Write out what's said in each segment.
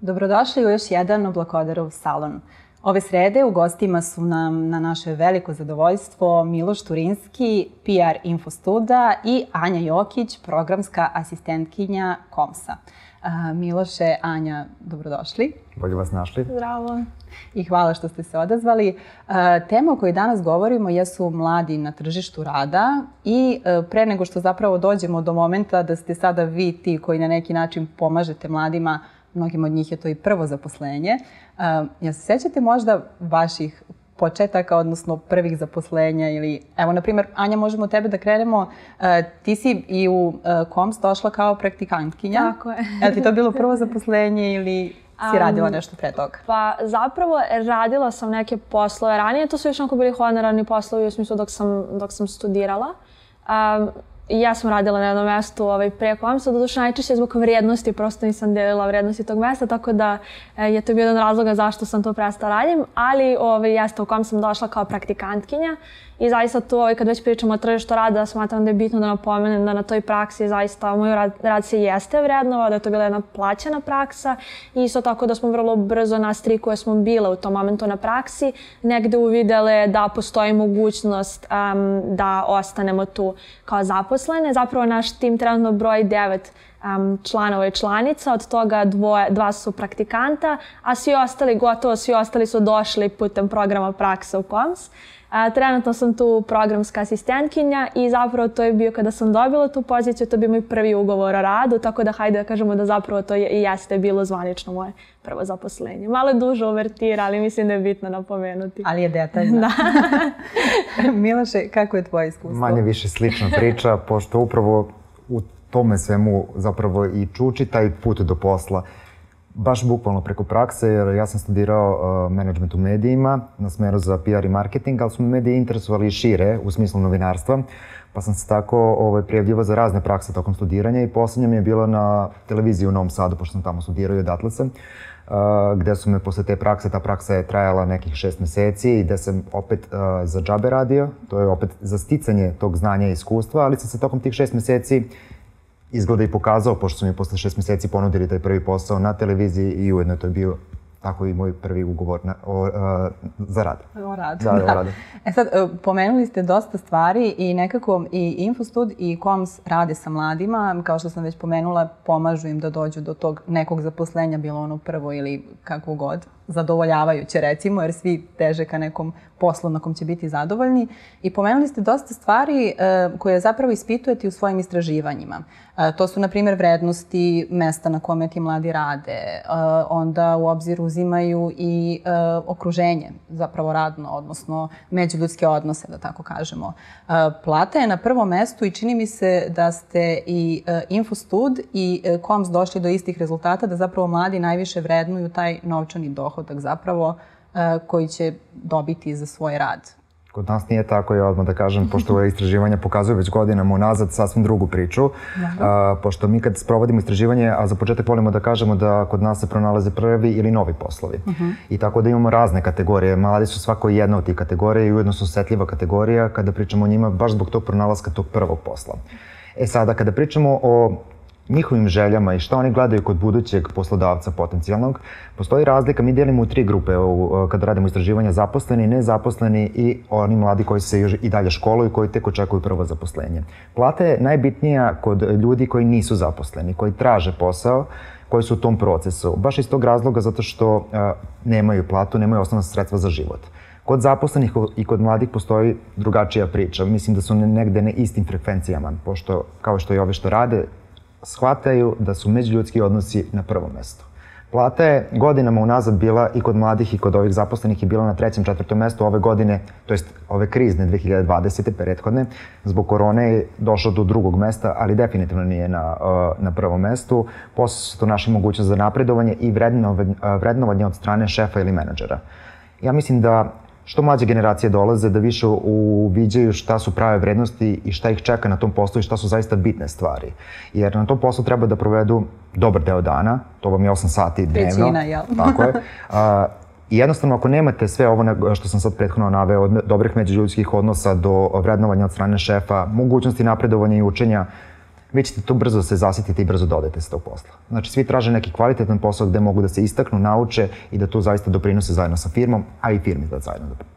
Dobrodošli u još jedan Oblakodarov salon. Ove srede u gostima su nam na naše veliko zadovoljstvo Miloš Turinski, PR Infostuda i Anja Jokić, programska asistentkinja Komsa. Miloše, Anja, dobrodošli. Bolje vas našli. Zdravo. I hvala što ste se odazvali. Tema o kojoj danas govorimo jesu mladi na tržištu rada i e, pre nego što zapravo dođemo do momenta da ste sada vi ti koji na neki način pomažete mladima mnogim od njih je to i prvo zaposlenje. Ja se sećate možda vaših početaka, odnosno prvih zaposlenja ili, evo, na primjer, Anja, možemo tebe da krenemo. Uh, ti si i u uh, KOMS došla kao praktikantkinja. Tako je. je li ti to bilo prvo zaposlenje ili si radila nešto pre toga? Pa zapravo radila sam neke poslove ranije, to su još onako bili honorarni poslovi u smislu dok sam, dok sam studirala. Um, I ja sam radila na jednom mestu ovaj, pre komsa, doduše najčešće zbog vrijednosti, prosto nisam delila vrijednosti tog mesta, tako da e, je to bio jedan razloga zašto sam to prestala radim, ali ovaj, jeste u kom sam došla kao praktikantkinja I zaista tu, ovaj, kad već pričamo o tržištu rada, smatram da je bitno da napomenem da na toj praksi zaista moj rad, rad se jeste vrednovao, da je to bila jedna plaćena praksa i isto tako da smo vrlo brzo nas tri koje smo bile u tom momentu na praksi negde uvidele da postoji mogućnost um, da ostanemo tu kao zaposlene. Zapravo naš tim trenutno broj devet um, članova i članica, od toga dvoje, dva su praktikanta, a svi ostali, gotovo svi ostali su došli putem programa praksa u KOMS. A, trenutno sam tu programska asistentkinja i zapravo to je bio kada sam dobila tu poziciju, to bi moj prvi ugovor o radu, tako da hajde da kažemo da zapravo to je, i jeste bilo zvanično moje prvo zaposlenje. Malo duže uvertira, ali mislim da je bitno napomenuti. Ali je detaljno. Da. Miloše, kako je tvoje iskustvo? Manje više slična priča, pošto upravo u tome svemu zapravo i čuči taj put do posla baš bukvalno preko prakse, jer ja sam studirao uh, management u medijima na smeru za PR i marketing, ali su me medije interesovali šire u smislu novinarstva, pa sam se tako ovaj, prijavljivo za razne prakse tokom studiranja i poslednja mi je bila na televiziji u Novom Sadu, pošto sam tamo studirao i odatle sam, uh, gde su me posle te prakse, ta praksa je trajala nekih šest meseci i gde sam opet uh, za džabe radio, to je opet za sticanje tog znanja i iskustva, ali sam se tokom tih šest meseci izgleda i pokazao, pošto su mi posle šest meseci ponudili taj prvi posao na televiziji i ujedno to je bio tako i moj prvi ugovor na, o, a, za rad. O radu, da. da. O radu. E sad, e, pomenuli ste dosta stvari i nekako i Infostud i Koms rade sa mladima, kao što sam već pomenula, pomažu im da dođu do tog nekog zaposlenja, bilo ono prvo ili kakvo god zadovoljavajuće recimo, jer svi teže ka nekom poslu na kom će biti zadovoljni. I pomenuli ste dosta stvari e, koje zapravo ispitujete u svojim istraživanjima. E, to su, na primjer, vrednosti mesta na kome ti mladi rade. E, onda u obzir uzimaju i e, okruženje, zapravo radno, odnosno međuljudske odnose, da tako kažemo. E, plata je na prvom mestu i čini mi se da ste i e, Infostud i e, Koms došli do istih rezultata, da zapravo mladi najviše vrednuju taj novčani dohod dohodak zapravo e, koji će dobiti za svoj rad. Kod nas nije tako, ja odmah da kažem, pošto ove istraživanja pokazuju već godinama unazad sasvim drugu priču. A, pošto mi kad sprovodimo istraživanje, a za početak volimo da kažemo da kod nas se pronalaze prvi ili novi poslovi. Uh -huh. I tako da imamo razne kategorije. Mladi su svako jedna od tih kategorija i ujedno su osetljiva kategorija kada pričamo o njima baš zbog tog pronalaska tog prvog posla. E sada, kada pričamo o njihovim željama i šta oni gledaju kod budućeg poslodavca potencijalnog, postoji razlika, mi delimo u tri grupe u, kada radimo istraživanja zaposleni, nezaposleni i oni mladi koji se još i dalje školuju koji tek očekuju prvo zaposlenje. Plata je najbitnija kod ljudi koji nisu zaposleni, koji traže posao, koji su u tom procesu. Baš iz tog razloga zato što a, nemaju platu, nemaju osnovna sredstva za život. Kod zaposlenih i kod mladih postoji drugačija priča. Mislim da su negde na istim frekvencijama, pošto kao što i ove što rade, shvataju da su međuljudski odnosi na prvom mestu. Plata je godinama unazad bila i kod mladih i kod ovih zaposlenih je bila na trećem, četvrtom mestu ove godine, to jest ove krizne 2020. prethodne. Zbog korone je došlo do drugog mesta, ali definitivno nije na, na prvom mestu. Posle su to naše mogućnosti za napredovanje i vrednovanje od strane šefa ili menadžera. Ja mislim da što mlađe generacije dolaze da više uviđaju šta su prave vrednosti i šta ih čeka na tom poslu i šta su zaista bitne stvari. Jer na tom poslu treba da provedu dobar deo dana, to vam je 8 sati dnevno. Većina, jel? Tako je. A, I jednostavno, ako nemate sve ovo što sam sad prethodno naveo, od dobrih međuljudskih odnosa do vrednovanja od strane šefa, mogućnosti napredovanja i učenja, vi ćete tu brzo se zasititi i brzo dodajete se tog posla. Znači, svi traže neki kvalitetan posao gde mogu da se istaknu, nauče i da tu zaista doprinose zajedno sa firmom, a i firmi da zajedno doprinose.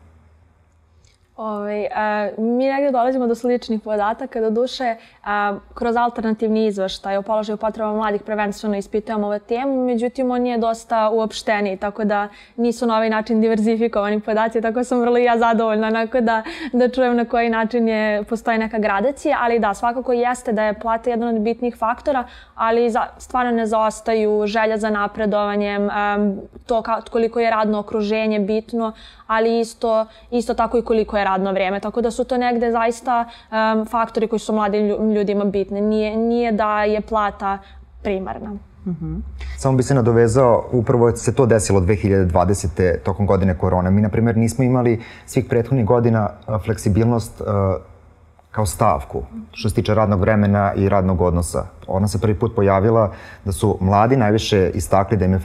Ovaj, a, mi negdje dolazimo do sličnih podataka, do duše a, kroz alternativni izveštaj o položaju potreba mladih prvenstveno ispitujemo ove temu, međutim on je dosta uopšteni, tako da nisu na ovaj način diverzifikovani podaci, tako sam vrlo ja zadovoljna onako da, da čujem na koji način je, postoji neka gradacija, ali da, svakako jeste da je plata jedan od bitnih faktora, ali za, stvarno ne zaostaju želja za napredovanjem, um, to ka, koliko je radno okruženje bitno, ali isto, isto tako i koliko je radno vrijeme. Tako da su to negde zaista um, faktori koji su mladim ljudima bitni. Nije, nije da je plata primarna. Mm -hmm. Samo bi se nadovezao, upravo se to desilo 2020. tokom godine korone. Mi, na primjer, nismo imali svih prethodnih godina fleksibilnost uh, kao stavku što se tiče radnog vremena i radnog odnosa. Ona se prvi put pojavila da su mladi najviše istakli da im je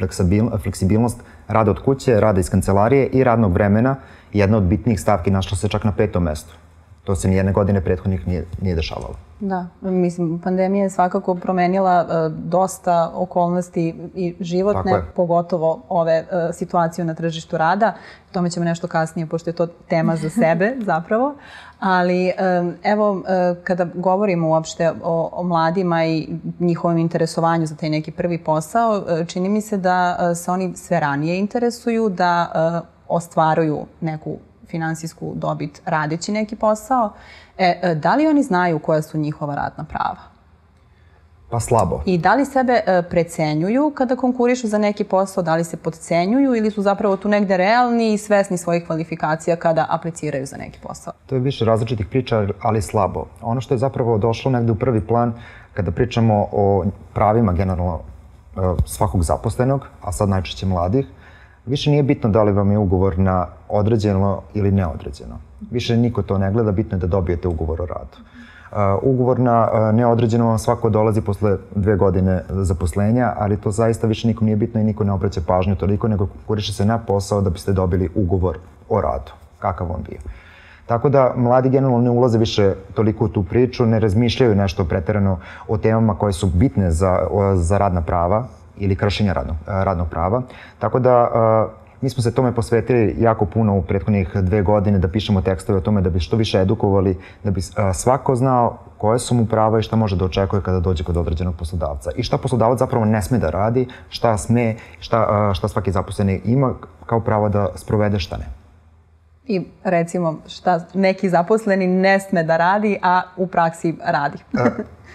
fleksibilnost rada od kuće, rada iz kancelarije i radnog vremena. Jedna od bitnijih stavki našla se čak na petom mestu. To se nijedne godine prethodnih nije, nije dešavalo. Da, mislim, pandemija je svakako promenila uh, dosta okolnosti i životne, pogotovo ove uh, situacije na tržištu rada. Tome ćemo nešto kasnije, pošto je to tema za sebe zapravo. Ali um, evo, uh, kada govorimo uopšte o, o mladima i njihovom interesovanju za taj neki prvi posao, uh, čini mi se da uh, se oni sve ranije interesuju, da uh, ostvaruju neku finansijsku dobit radeći neki posao. E, e, da li oni znaju koja su njihova radna prava? Pa slabo. I da li sebe e, precenjuju kada konkurišu za neki posao, da li se podcenjuju ili su zapravo tu negde realni i svesni svojih kvalifikacija kada apliciraju za neki posao? To je više različitih priča, ali slabo. Ono što je zapravo došlo negde u prvi plan kada pričamo o pravima generalno e, svakog zaposlenog, a sad najčešće mladih, više nije bitno da li vam je ugovor na određeno ili neodređeno. Više niko to ne gleda, bitno je da dobijete ugovor o radu. Uh, ugovor na uh, neodređeno vam svako dolazi posle dve godine zaposlenja, ali to zaista više nikom nije bitno i niko ne obraća pažnju toliko, nego kuriše se na posao da biste dobili ugovor o radu, kakav on bio. Tako da mladi generalno ne ulaze više toliko u tu priču, ne razmišljaju nešto preterano o temama koje su bitne za, za radna prava, ili kršenja radnog, radnog prava. Tako da mi smo se tome posvetili jako puno u prethodnih dve godine da pišemo tekstove o tome da bi što više edukovali, da bi svako znao koje su mu prava i šta može da očekuje kada dođe kod određenog poslodavca. I šta poslodavac zapravo ne sme da radi, šta sme, šta, šta svaki zaposleni ima kao pravo da sprovede, šta ne. I recimo šta neki zaposleni ne sme da radi, a u praksi radi.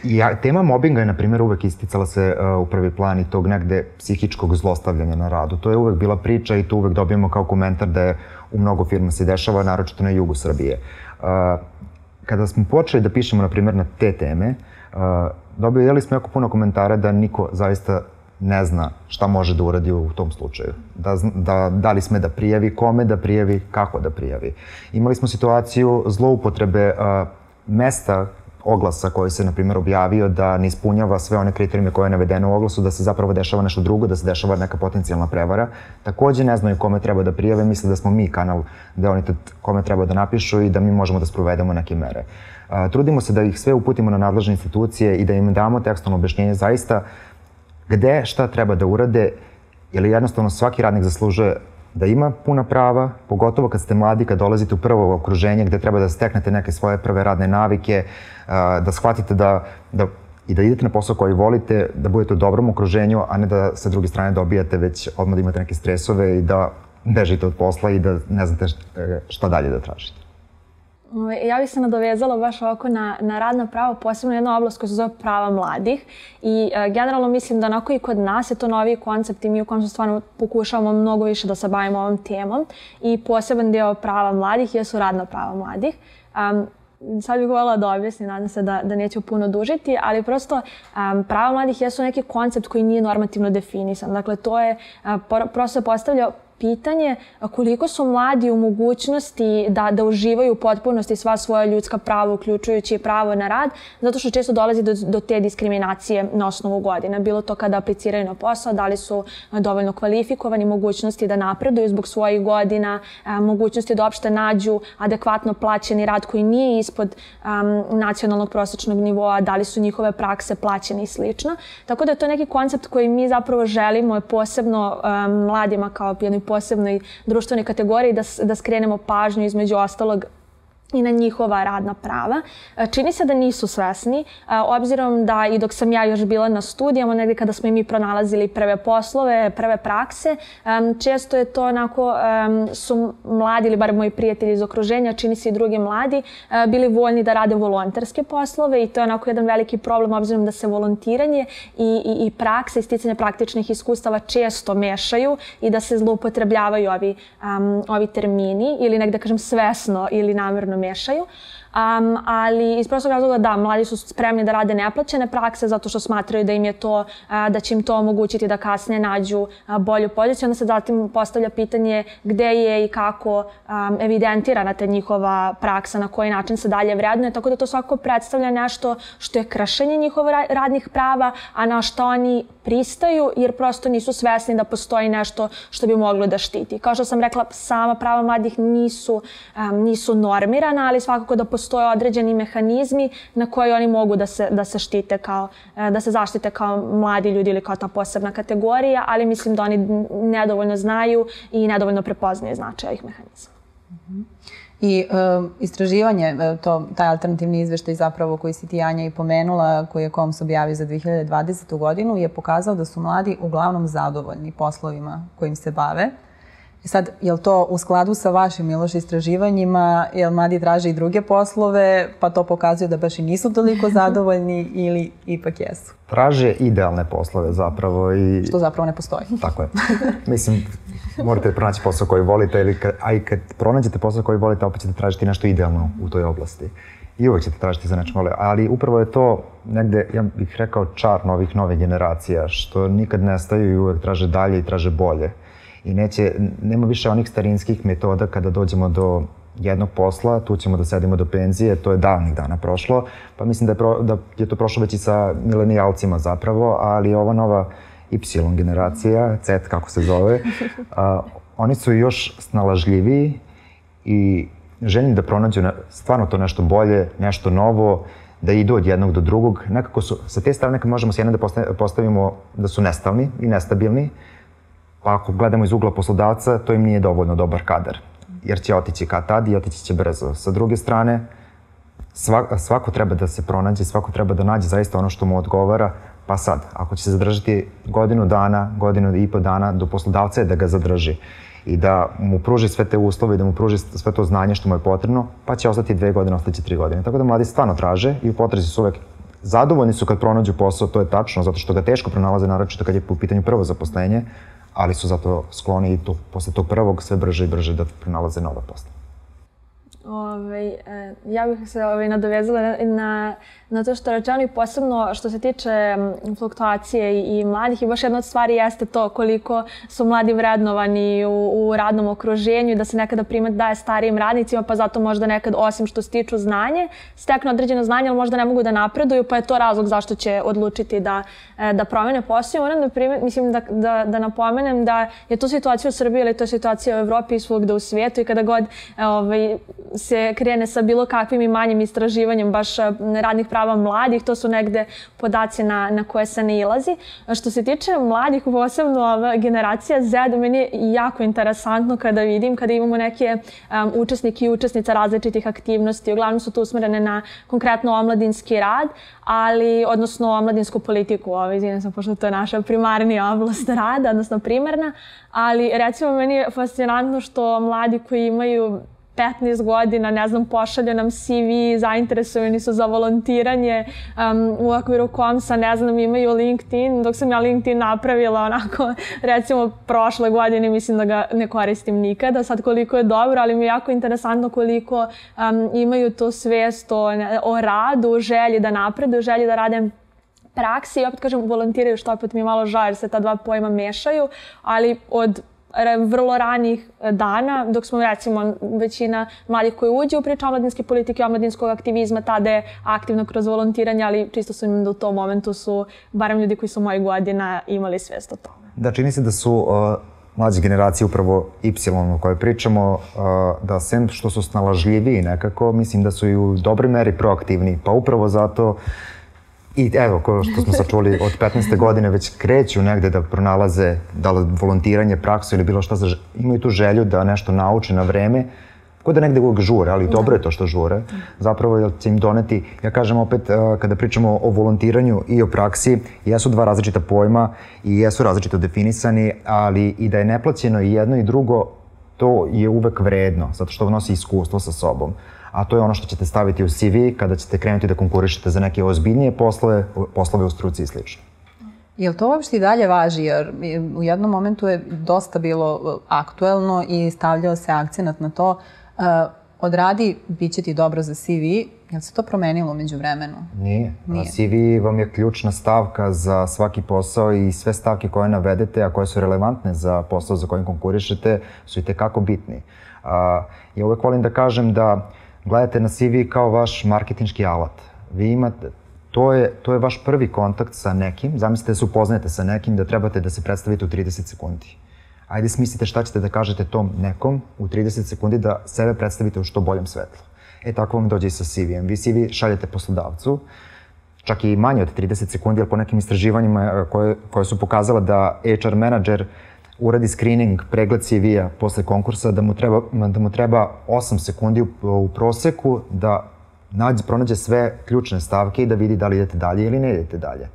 Ja, tema mobinga je, na primjer, uvek isticala se uh, u prvi plan i tog negde psihičkog zlostavljanja na radu. To je uvek bila priča i to uvek dobijemo kao komentar da je u mnogo firma se dešava, naročito na jugu Srbije. Uh, kada smo počeli da pišemo, na primjer, na te teme, uh, dobili smo jako puno komentara da niko zaista ne zna šta može da uradi u tom slučaju. Da, da, da li sme da prijavi, kome da prijavi, kako da prijavi. Imali smo situaciju zloupotrebe uh, mesta oglasa koji se, na primjer, objavio da ne ispunjava sve one kriterijume koje je navedeno u oglasu, da se zapravo dešava nešto drugo, da se dešava neka potencijalna prevara. Takođe ne znaju kome treba da prijave, misle da smo mi kanal gde oni kome treba da napišu i da mi možemo da sprovedemo neke mere. A, trudimo se da ih sve uputimo na nadležne institucije i da im damo tekstualno objašnjenje zaista gde šta treba da urade, jer jednostavno svaki radnik zaslužuje da ima puna prava, pogotovo kad ste mladi, kad dolazite u prvo okruženje gde treba da steknete neke svoje prve radne navike, da shvatite da, da i da idete na posao koji volite, da budete u dobrom okruženju, a ne da sa druge strane dobijate već odmah da imate neke stresove i da bežite od posla i da ne znate šta dalje da tražite. Ja bih se nadovezala baš ovako na, na radna prava, posebno jedna oblast koja se zove prava mladih. I e, generalno mislim da onako i kod nas je to novi koncept i mi u se stvarno pokušavamo mnogo više da se bavimo ovom temom. I poseban deo prava mladih jesu radna prava mladih. Um, sad bih voljela da objasnim, nadam se da, da neću puno dužiti, ali prosto um, prava mladih jesu neki koncept koji nije normativno definisan. Dakle, to je, uh, prosto postavlja pitanje koliko su mladi u mogućnosti da, da uživaju u potpunosti sva svoja ljudska prava, uključujući pravo na rad, zato što često dolazi do, do te diskriminacije na osnovu godina. Bilo to kada apliciraju na posao, da li su dovoljno kvalifikovani, mogućnosti da napreduju zbog svojih godina, mogućnosti da opšte nađu adekvatno plaćeni rad koji nije ispod um, nacionalnog prosečnog nivoa, da li su njihove prakse plaćene i slično. Tako da je to neki koncept koji mi zapravo želimo posebno um, mladima kao jednoj posebnoj društvenoj kategoriji da, da skrenemo pažnju između ostalog i na njihova radna prava. E, čini se da nisu svesni, e, obzirom da i dok sam ja još bila na studijama, negde kada smo i mi pronalazili prve poslove, prve prakse, često je to onako, su mladi ili bar moji prijatelji iz okruženja, čini se i drugi mladi, e, bili voljni da rade volonterske poslove i to je onako jedan veliki problem obzirom da se volontiranje i, i, i praksa i sticanje praktičnih iskustava često mešaju i da se zloupotrebljavaju ovi, um, ovi termini ili negde kažem svesno ili namerno mešaju. Um, ali iz prostog razloga da, mladi su spremni da rade neplaćene prakse zato što smatraju da im je to, da će im to omogućiti da kasnije nađu bolju poziciju. Onda se zatim postavlja pitanje gde je i kako um, evidentirana ta njihova praksa, na koji način se dalje vrednuje. Tako da to svako predstavlja nešto što je kršenje njihovih radnih prava, a na što oni pristaju jer prosto nisu svesni da postoji nešto što bi moglo da štiti. Kao što sam rekla, sama prava mladih nisu, um, nisu normirana, ali svakako da postoje određeni mehanizmi na koji oni mogu da se, da se štite kao, e, da se zaštite kao mladi ljudi ili kao ta posebna kategorija, ali mislim da oni nedovoljno znaju i nedovoljno prepoznaju značaj ovih mehanizma. I e, istraživanje, e, to, taj alternativni izveštaj zapravo koji si ti Anja i pomenula, koji je KOMS objavio za 2020. godinu, je pokazao da su mladi uglavnom zadovoljni poslovima kojim se bave. I sad, je li to u skladu sa vašim, Miloš, istraživanjima, jel mladi traže i druge poslove, pa to pokazuje da baš i nisu toliko zadovoljni ili ipak jesu? Traže idealne poslove zapravo i... Što zapravo ne postoji. Tako je. Mislim, morate pronaći posao koji volite, ili kad, a i kad pronađete posao koji volite, opet ćete tražiti nešto idealno u toj oblasti. I uvek ćete tražiti za nečem vole. Ali upravo je to negde, ja bih rekao, čar novih nove generacija, što nikad nestaju i uvek traže dalje i traže bolje i neće, nema više onih starinskih metoda kada dođemo do jednog posla, tu ćemo da sedimo do penzije, to je davnih dana prošlo, pa mislim da je, pro, da je to prošlo već i sa milenijalcima zapravo, ali ova nova Y generacija, Z kako se zove, a, oni su još snalažljiviji i željni da pronađu ne, stvarno to nešto bolje, nešto novo, da idu od jednog do drugog. Nekako su, sa te strane možemo s jedne da postavimo da su nestalni i nestabilni, Pa ako gledamo iz ugla poslodavca, to im nije dovoljno dobar kadar, jer će otići kad tad i otići će brzo. Sa druge strane, svako treba da se pronađe, svako treba da nađe zaista ono što mu odgovara, pa sad, ako će se zadržati godinu dana, godinu i po dana do poslodavca je da ga zadrži i da mu pruži sve te uslove i da mu pruži sve to znanje što mu je potrebno, pa će ostati dve godine, ostaće tri godine. Tako da mladi stvarno traže i u potrazi su uvek zadovoljni su kad pronađu posao, to je tačno, zato što ga teško pronalaze, naročito kad je u pitanju prvo zaposlenje, ali su zato skloni i to, posle tog prvog sve brže i brže da pronalaze nova posla. Ove, e, ja bih se ove, nadovezala na, na to što rečeno i posebno što se tiče fluktuacije i, i mladih i baš jedna od stvari jeste to koliko su mladi vrednovani u, u radnom okruženju i da se nekada primet daje starijim radnicima pa zato možda nekad osim što stiču znanje steknu određeno znanje ali možda ne mogu da napreduju pa je to razlog zašto će odlučiti da, e, da promene posao. Moram da primet, mislim da, da, da napomenem da je to situacija u Srbiji ili to je situacija u Evropi i svugde u svijetu i kada god e, ovaj, se krene sa bilo kakvim i manjim istraživanjem baš e, radnih prava mladih, to su negde podaci na, na koje se ne ilazi. Što se tiče mladih, posebno ova generacija Z, meni je jako interesantno kada vidim, kada imamo neke um, učesnike i učesnice različitih aktivnosti, uglavnom su to usmerene na konkretno omladinski rad, ali, odnosno omladinsku politiku, ovo, izvijem sam, pošto to je naša primarnija oblast rada, odnosno primarna, ali recimo meni je fascinantno što mladi koji imaju 15 godina, ne znam, pošalje nam CV, zainteresovani su za volontiranje um, u okviru komsa, ne znam, imaju LinkedIn, dok sam ja LinkedIn napravila onako, recimo, prošle godine, mislim da ga ne koristim nikada, sad koliko je dobro, ali mi je jako interesantno koliko um, imaju to svest o, o radu, želji da napreduju, želji da rade praksi. I opet kažem volontiraju što opet mi je malo jer se ta dva pojma mešaju, ali od vrlo ranih e, dana, dok smo recimo većina mladih koji uđe u priču omladinske politike, omladinskog aktivizma, tada je aktivno kroz volontiranje, ali čisto su im da u tom momentu su, barem ljudi koji su mojih godina, imali svest o tome. Da, čini se da su uh, mlađe generacije, upravo Y o kojoj pričamo, uh, da sem što su snalažljiviji nekako, mislim da su i u dobroj meri proaktivni, pa upravo zato I evo, ko što smo sad čuli, od 15. godine već kreću negde da pronalaze da li volontiranje, praksu ili bilo šta, za, imaju tu želju da nešto nauče na vreme, ko da negde uvijek žure, ali dobro je to što žure. Zapravo jer će im doneti, ja kažem opet, uh, kada pričamo o volontiranju i o praksi, jesu dva različita pojma i jesu različito definisani, ali i da je neplaćeno i jedno i drugo, to je uvek vredno, zato što nosi iskustvo sa sobom a to je ono što ćete staviti u CV kada ćete krenuti da konkurišete za neke ozbiljnije poslove, poslove u struci i slično. Jel to uopšte i dalje važi? Jer u jednom momentu je dosta bilo uh, aktuelno i stavljao se akcenat na to uh, odradi, bit će ti dobro za CV. Jel se to promenilo među vremenu? Nije. Nije. CV vam je ključna stavka za svaki posao i sve stavke koje navedete, a koje su relevantne za posao za kojim konkurišete, su i tekako bitni. Uh, ja uvek volim da kažem da gledate na CV kao vaš marketinški alat. Vi imate, to je, to je vaš prvi kontakt sa nekim, zamislite da se upoznajete sa nekim, da trebate da se predstavite u 30 sekundi. Ajde smislite šta ćete da kažete tom nekom u 30 sekundi da sebe predstavite u što boljem svetlu. E tako vam dođe i sa CV-em. Vi CV šaljete poslodavcu, čak i manje od 30 sekundi, ali po nekim istraživanjima koje, koje su pokazala da HR menadžer uradi screening, pregled CV-a posle konkursa, da mu treba, da mu treba 8 sekundi u, u proseku da nađe, pronađe sve ključne stavke i da vidi da li idete dalje ili ne idete dalje.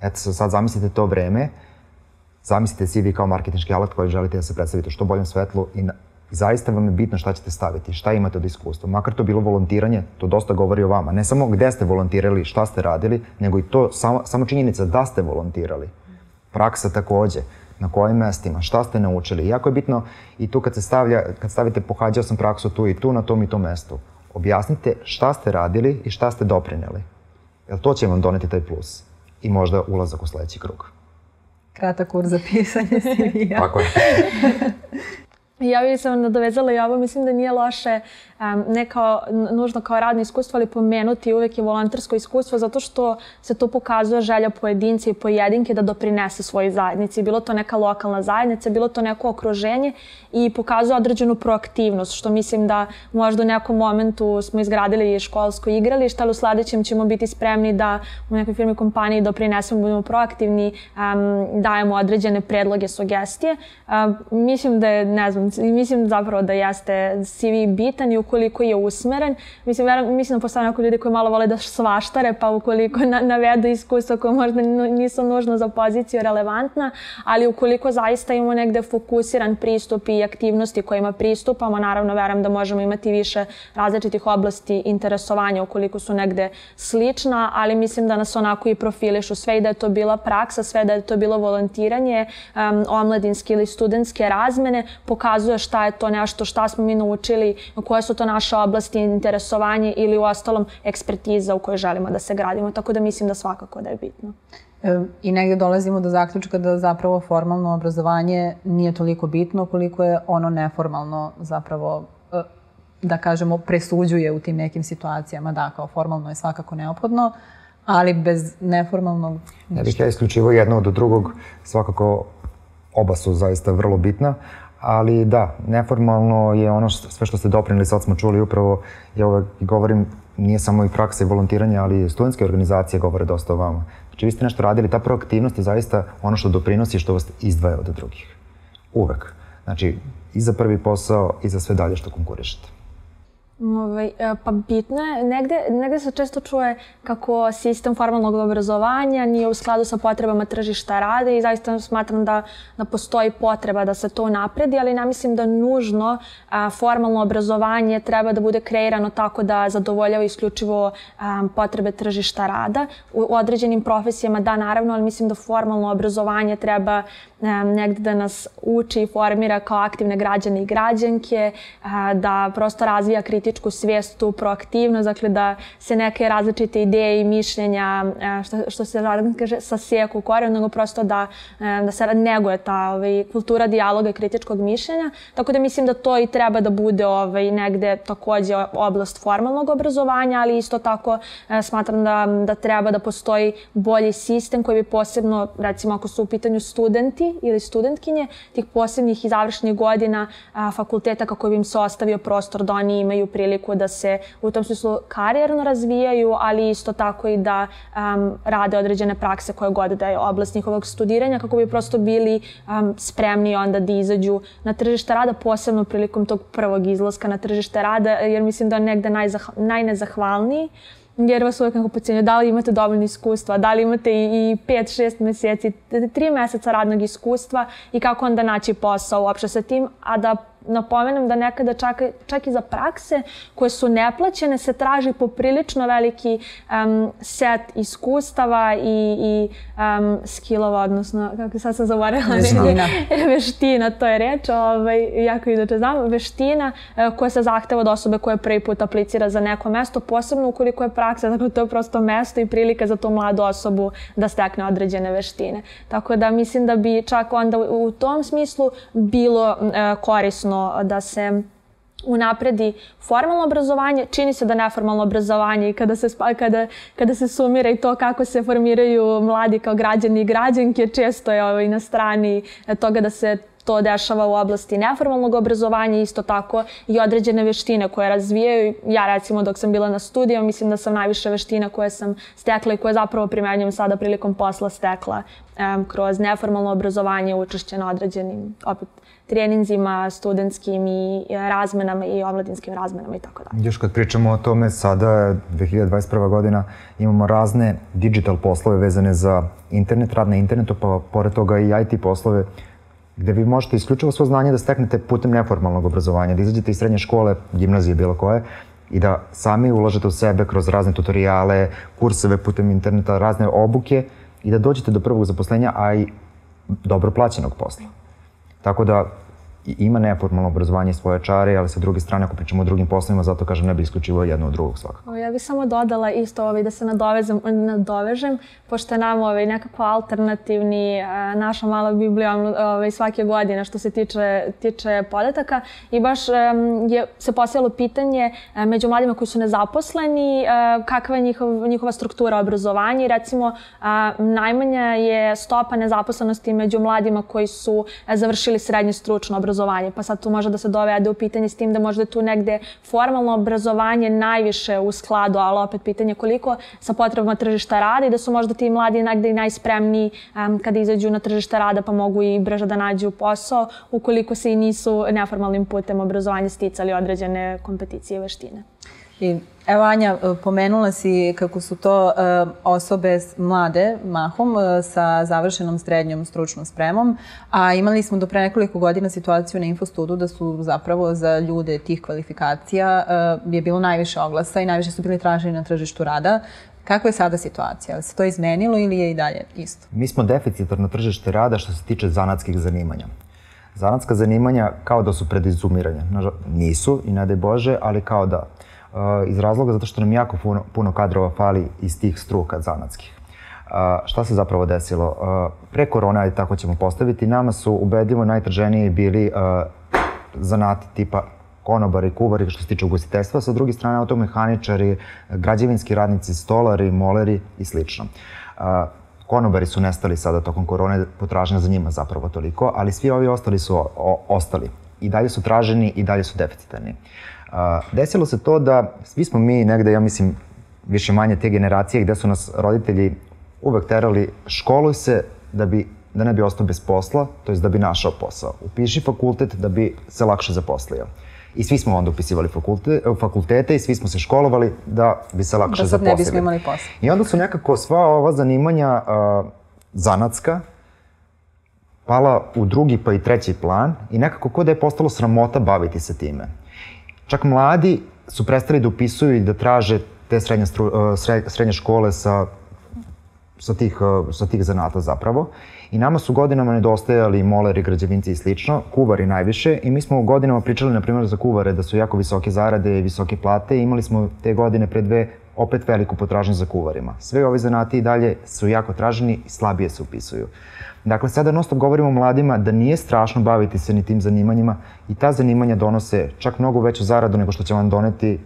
Eto, sad zamislite to vreme, zamislite CV kao marketinški alat koji želite da se predstavite u što boljem svetlu i na, zaista vam je bitno šta ćete staviti, šta imate od iskustva. Makar to bilo volontiranje, to dosta govori o vama. Ne samo gde ste volontirali, šta ste radili, nego i to samo, samo činjenica da ste volontirali. Praksa takođe na kojim mestima, šta ste naučili. Jako je bitno i tu kad se stavlja, kad stavite pohađao sam praksu tu i tu na tom i tom mestu. Objasnite šta ste radili i šta ste doprineli. Jer to će vam doneti taj plus. I možda ulazak u sledeći krug. Kratak kurs za pisanje CV-a. Tako je. Ja bih se nadovezala i ovo, mislim da nije loše ne kao, nužno kao radno iskustvo, ali pomenuti uvek je volontersko iskustvo zato što se to pokazuje želja pojedinca i pojedinke da doprinese svojoj zajednici. Bilo to neka lokalna zajednica, bilo to neko okruženje i pokazuje određenu proaktivnost, što mislim da možda u nekom momentu smo izgradili školsko igralište, ali u sledećem ćemo biti spremni da u nekoj firmi kompaniji doprinesemo, budemo proaktivni, um, dajemo određene predloge, sugestije. Um, mislim da je, ne znam, mislim zapravo da jeste CV bitan i ukoliko je usmeren. Mislim, veram, mislim da postoje neko ljudi koji malo vole da svaštare, pa ukoliko na, navedu iskustva koje možda nisu nužno za poziciju relevantna, ali ukoliko zaista imamo negde fokusiran pristup i aktivnosti kojima pristupamo, naravno verujem da možemo imati više različitih oblasti interesovanja ukoliko su negde slična, ali mislim da nas onako i profilišu sve i da je to bila praksa, sve da je to bilo volontiranje, um, omladinske ili studentske razmene, pokazuje šta je to nešto, šta smo mi naučili, koje su to naše oblasti interesovanje ili u ostalom ekspertiza u kojoj želimo da se gradimo. Tako da mislim da svakako da je bitno. E, I negde dolazimo do zaključka da zapravo formalno obrazovanje nije toliko bitno koliko je ono neformalno zapravo e, da kažemo presuđuje u tim nekim situacijama. Da, kao formalno je svakako neophodno, ali bez neformalnog... Ne bih ja isključivo jedno od drugog, svakako oba su zaista vrlo bitna, ali da, neformalno je ono što, sve što ste doprinili, sad smo čuli upravo, ja uvek govorim, nije samo i praksa i volontiranje, ali studentske organizacije govore dosta o vama. Znači vi ste nešto radili, ta proaktivnost je zaista ono što doprinosi što vas izdvaja od drugih. Uvek. Znači, i za prvi posao i za sve dalje što konkurišete. Ovaj, e, pa bitno je, negde, negde se često čuje kako sistem formalnog obrazovanja nije u skladu sa potrebama tržišta rada i zaista smatram da, da postoji potreba da se to napredi, ali ne mislim da nužno a, formalno obrazovanje treba da bude kreirano tako da zadovoljava isključivo a, potrebe tržišta rada. U, određenim profesijama da, naravno, ali mislim da formalno obrazovanje treba a, negde da nas uči i formira kao aktivne građane i građanke, a, da prosto razvija kritički kritičku svijest, tu proaktivnost, dakle da se neke različite ideje i mišljenja, e, što, što se kaže, sasijeku u korenu, nego prosto da, e, da se neguje ta ovaj, kultura dijaloga i kritičkog mišljenja. Tako da mislim da to i treba da bude ovaj, negde takođe oblast formalnog obrazovanja, ali isto tako e, smatram da, da treba da postoji bolji sistem koji bi posebno, recimo ako su u pitanju studenti ili studentkinje, tih posebnih i završnih godina fakulteta kako bi im se ostavio prostor da oni imaju priliku da se u tom smislu karijerno razvijaju, ali isto tako i da um, rade određene prakse koje god da je oblast njihovog studiranja kako bi prosto bili um, spremni onda da izađu na tržište rada, posebno prilikom tog prvog izlaska na tržište rada, jer mislim da je negde najnezahvalniji jer vas uvek nekako pocenju da li imate dovoljno iskustva, da li imate i 5-6 meseci, 3 meseca radnog iskustva i kako onda naći posao uopšte sa tim, a da napomenem da nekada čak, čak i za prakse koje su neplaćene se traži poprilično veliki um, set iskustava i, i um, skillova, odnosno, kako sad sam zaboravila, veština. veština, to je reč, ovaj, jako inače znam, veština uh, koja se zahteva od osobe koja prvi put aplicira za neko mesto, posebno ukoliko je praksa, dakle to je prosto mesto i prilika za tu mladu osobu da stekne određene veštine. Tako da mislim da bi čak onda u tom smislu bilo uh, korisno potrebno da se unapredi formalno obrazovanje, čini se da neformalno obrazovanje i kada se, kada, kada se sumira i to kako se formiraju mladi kao građani i građanke, često je ovaj, na strani toga da se to dešava u oblasti neformalnog obrazovanja, isto tako i određene veštine koje razvijaju. Ja recimo dok sam bila na studiju, mislim da sam najviše veština koje sam stekla i koje zapravo primenjujem sada prilikom posla stekla um, kroz neformalno obrazovanje, učešće na određenim opet treninzima, studentskim i razmenama i omladinskim razmenama i tako dalje. Još kad pričamo o tome, sada je 2021. godina, imamo razne digital poslove vezane za internet, rad na internetu, pa pored toga i IT poslove gde vi možete isključivo svo znanje da steknete putem neformalnog obrazovanja, da izađete iz srednje škole, gimnazije, bilo koje, i da sami ulažete u sebe kroz razne tutoriale, kurseve putem interneta, razne obuke i da dođete do prvog zaposlenja, a i dobro plaćenog posla. Tako da ima neformalno obrazovanje svoje čare, ali sa druge strane, ako pričamo o drugim poslovima, zato kažem ne bi isključivo jedno od drugog svakako. Ja bih samo dodala isto ovaj, da se nadovezem, nadovežem, pošto je nam ovaj, nekako alternativni, naša mala biblija ovaj, svake godine što se tiče, tiče podataka. I baš je se posijalo pitanje među mladima koji su nezaposleni, kakva je njihov, njihova struktura obrazovanja? I recimo najmanja je stopa nezaposlenosti među mladima koji su završili srednje stručno obrazovanje obrazovanje, pa sad tu može da se dovede u pitanje s tim da možda tu negde formalno obrazovanje najviše u skladu, ali opet pitanje koliko sa potrebama tržišta rada i da su možda ti mladi negde i najspremniji um, kada izađu na tržište rada pa mogu i brže da nađu posao ukoliko se i nisu neformalnim putem obrazovanja sticali određene kompeticije i veštine. I evo Anja, e, pomenula si kako su to uh, osobe mlade, mahom, uh, sa završenom srednjom stručnom spremom, a imali smo do pre nekoliko godina situaciju na Infostudu da su zapravo za ljude tih kvalifikacija je bilo najviše oglasa i najviše su bili traženi na tržištu rada. Kakva je sada situacija? Se to izmenilo ili je i dalje isto? Mi smo deficitarno tržište rada što se tiče zanatskih zanimanja. Zanatska zanimanja kao da su pred izumiranjem. Nisu i ne daj Bože, ali kao da iz razloga zato što nam jako puno, puno kadrova fali iz tih struka zanatskih. šta se zapravo desilo? pre korona, tako ćemo postaviti, nama su ubedljivo najtraženiji bili zanati tipa konobari, kuvari što se tiče ugostiteljstva, sa druge strane automehaničari, građevinski radnici, stolari, moleri i slično. Konobari su nestali sada tokom korone, potražnja za njima zapravo toliko, ali svi ovi ostali su o, ostali. I dalje su traženi i dalje su deficitarni. A, desilo se to da svi smo mi negde, ja mislim, više manje te generacije gde su nas roditelji uvek terali školuj se da bi da ne bi ostao bez posla, to jest da bi našao posao. Upiši fakultet da bi se lakše zaposlio. I svi smo onda upisivali fakulte, fakultete i svi smo se školovali da bi se lakše da zaposlili. Da sad ne bismo imali posao. I onda su nekako sva ova zanimanja uh, zanatska pala u drugi pa i treći plan i nekako kod da je postalo sramota baviti se time. Čak mladi su prestali da upisuju i da traže te srednje, stru, uh, srednje škole sa sa tih, uh, sa tih zanata zapravo. I nama su godinama nedostajali moleri, građevinci i slično, kuvari najviše i mi smo godinama pričali, na primjer, za kuvare da su jako visoke zarade i visoke plate i imali smo te godine pre dve opet veliku potražnju za kuvarima. Sve ove zanati i dalje su jako traženi i slabije se upisuju. Dakle, sada non stop govorimo mladima da nije strašno baviti se ni tim zanimanjima i ta zanimanja donose čak mnogo veću zaradu nego što će vam doneti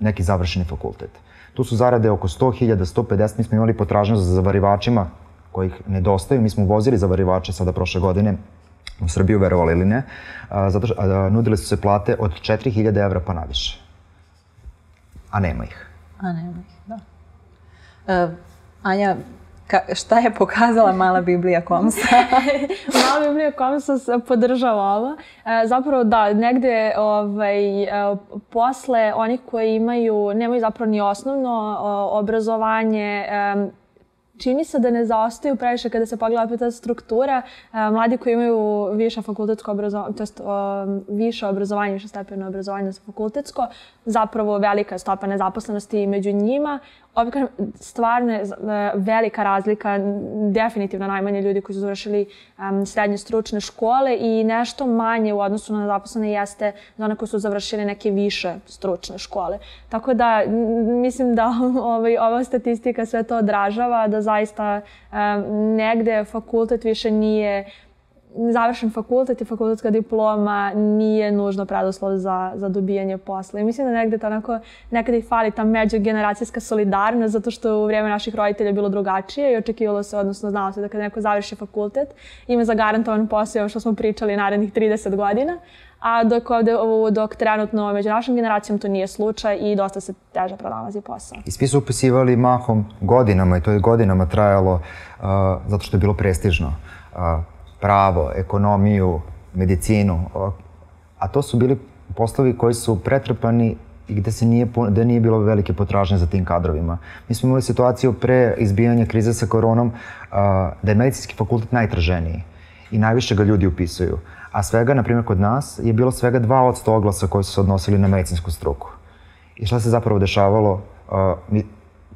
neki završeni fakultet. Tu su zarade oko 100.000, 150, mi smo imali potražnju za zavarivačima kojih nedostaju. Mi smo uvozili zavarivače sada prošle godine u Srbiju, verovali ili ne, a, zato što nudile su se plate od 4000 evra pa naviše. A nema ih. A nema ih, da. Uh, Anja, ka, šta je pokazala mala Biblija Komsa? mala Biblija Komsa podržava ovo. E, zapravo da, negde ovaj, e, posle onih koji imaju, nemaju zapravo ni osnovno o, obrazovanje, e, čini se da ne zaostaju previše kada se pogleda opet ta struktura. E, mladi koji imaju više fakultetsko obrazovanje, to više obrazovanje, više stepeno obrazovanje za fakultetsko, zapravo velika stopa nezaposlenosti među njima opet kažem, stvarno je velika razlika, definitivno najmanje ljudi koji su završili um, srednje stručne škole i nešto manje u odnosu na zaposlene jeste za one koji su završili neke više stručne škole. Tako da mislim da ovaj, ova statistika sve to odražava, da zaista um, negde fakultet više nije završen fakultet i fakultetska diploma nije nužno preduslov za, za dobijanje posla. I mislim da negde to onako, nekada i fali ta međugeneracijska solidarnost, zato što u vrijeme naših roditelja bilo drugačije i očekivalo se, odnosno znalo se da kada neko završi fakultet, ima zagarantovan posao, što smo pričali narednih 30 godina, a dok ovde, dok trenutno među našom generacijom to nije slučaj i dosta se teže pronalazi posao. I svi su upisivali mahom godinama i to je godinama trajalo uh, zato što je bilo prestižno. Uh, pravo, ekonomiju, medicinu, a to su bili poslovi koji su pretrpani i gde se nije, gde nije bilo velike potražnje za tim kadrovima. Mi smo imali situaciju pre izbijanja krize sa koronom da je medicinski fakultet najtraženiji i najviše ga ljudi upisuju. A svega, na primjer, kod nas je bilo svega 2% oglasa koji su se odnosili na medicinsku struku. I šta se zapravo dešavalo?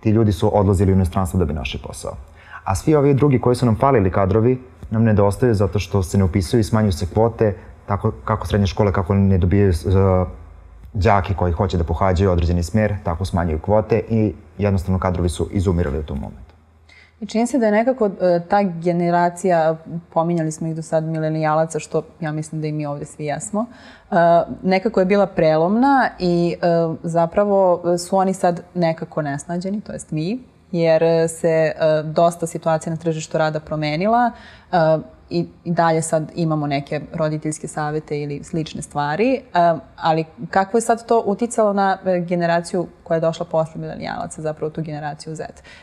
Ti ljudi su odlazili u inostranstvo da bi našli posao. A svi ovi drugi koji su nam falili kadrovi, nam nedostaju zato što se ne upisuju i smanjuju se kvote, tako kako srednje škole, kako ne dobijaju uh, đaki koji hoće da pohađaju određeni smer, tako smanjuju kvote i jednostavno kadrovi su izumirali u tom momentu. I čini se da je nekako uh, ta generacija, pominjali smo ih do sad milenijalaca, što ja mislim da i mi ovde svi jesmo, uh, nekako je bila prelomna i zapravo su oni sad nekako nesnađeni, to jest mi, jer e, se e, dosta situacija na tržištu rada promenila e, i, i dalje sad imamo neke roditeljske savete ili slične stvari, ali kako je sad to uticalo na generaciju koja je došla posle milenijalaca, zapravo tu generaciju Z?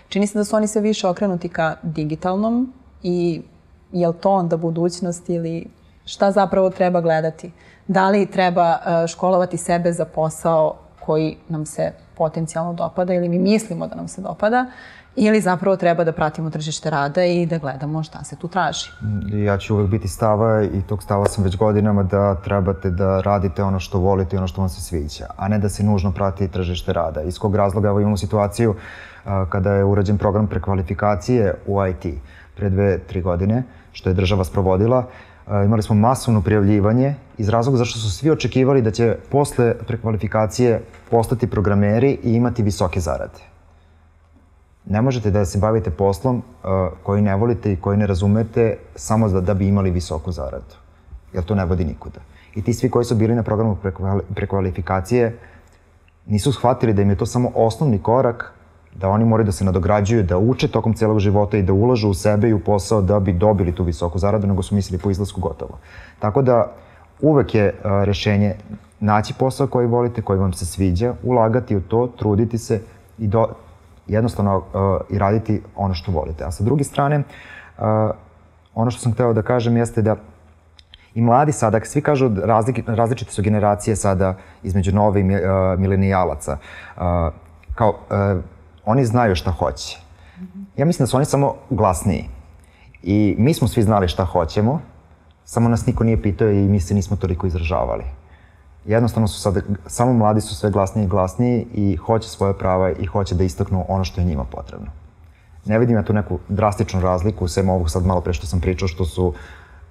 Čini se da su oni sve više okrenuti ka digitalnom i je li to onda budućnost ili šta zapravo treba gledati? Da li treba školovati sebe za posao koji nam se potencijalno dopada ili mi mislimo da nam se dopada ili zapravo treba da pratimo tržište rada i da gledamo šta se tu traži. Ja ću uvek biti stava i tog stava sam već godinama da trebate da radite ono što volite i ono što vam se sviđa, a ne da se nužno prati tržište rada. Iz kog razloga evo imamo situaciju a, kada je urađen program prekvalifikacije u IT pre dve, tri godine, što je država sprovodila, imali smo masovno prijavljivanje iz razloga zašto su svi očekivali da će posle prekvalifikacije postati programeri i imati visoke zarade. Ne možete da se bavite poslom koji ne volite i koji ne razumete samo da, da bi imali visoku zaradu. Jer to ne vodi nikuda. I ti svi koji su bili na programu prekvalifikacije nisu shvatili da im je to samo osnovni korak da oni moraju da se nadograđuju, da uče tokom celog života i da ulažu u sebe i u posao da bi dobili tu visoku zaradu, nego su mislili po izlasku gotovo. Tako da uvek je a, rešenje naći posao koji volite, koji vam se sviđa, ulagati u to, truditi se i do, jednostavno a, i raditi ono što volite. A sa druge strane, a, ono što sam hteo da kažem jeste da i mladi sada, svi kažu razlik, različite su generacije sada između nove i milenijalaca. Kao, oni znaju šta hoće. Ja mislim da su oni samo glasniji. I mi smo svi znali šta hoćemo, samo nas niko nije pitao i mi se nismo toliko izražavali. Jednostavno su sad, samo mladi su sve glasniji i glasniji i hoće svoje prava i hoće da istaknu ono što je njima potrebno. Ne vidim ja tu neku drastičnu razliku, sem ovog sad malo pre što sam pričao, što su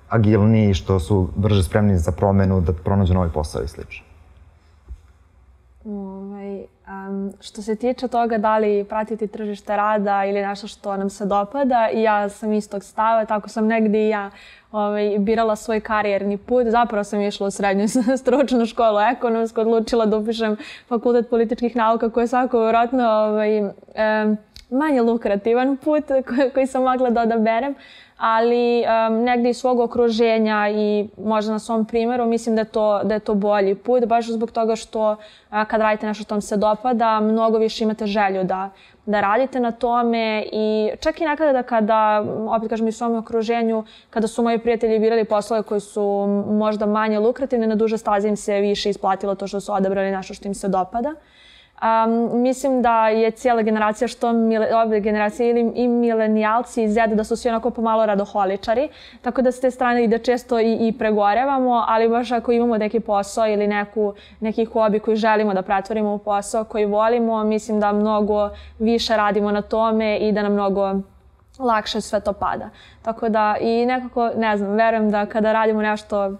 agilniji, što su brže spremni za promenu, da pronađu novi posao i slično. Um, što se tiče toga da li pratiti tržište rada ili nešto što nam se dopada, ja sam istog stava, tako sam negdje i ja ovaj, birala svoj karijerni put. Zapravo sam išla u srednju stručnu školu ekonomsku, odlučila da upišem fakultet političkih nauka koji je svako vjerojatno ovaj, um, manje lukrativan put koji, koji sam mogla da odaberem ali um, negdje iz svog okruženja i možda na svom primjeru mislim da je to, da je to bolji put, baš zbog toga što a, kad radite nešto što vam se dopada, mnogo više imate želju da, da radite na tome i čak i nekada da kada, opet kažem i svom okruženju, kada su moji prijatelji birali poslove koji su možda manje lukrativne, na duže staze im se više isplatilo to što su odabrali nešto što im se dopada. Um, mislim da je cijela generacija, što mile, ove generacije ili i milenijalci i Z, da su svi onako pomalo radoholičari, tako da s te strane da često i, i pregorevamo, ali baš ako imamo neki posao ili neku, neki hobi koji želimo da pretvorimo u posao koji volimo, mislim da mnogo više radimo na tome i da nam mnogo lakše sve to pada. Tako da i nekako, ne znam, verujem da kada radimo nešto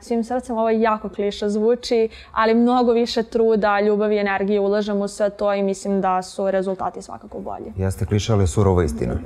svim srcem ovo jako kliša zvuči, ali mnogo više truda, ljubavi i energije ulažemo u sve to i mislim da su rezultati svakako bolji. Jeste kliša, ali je surova istina.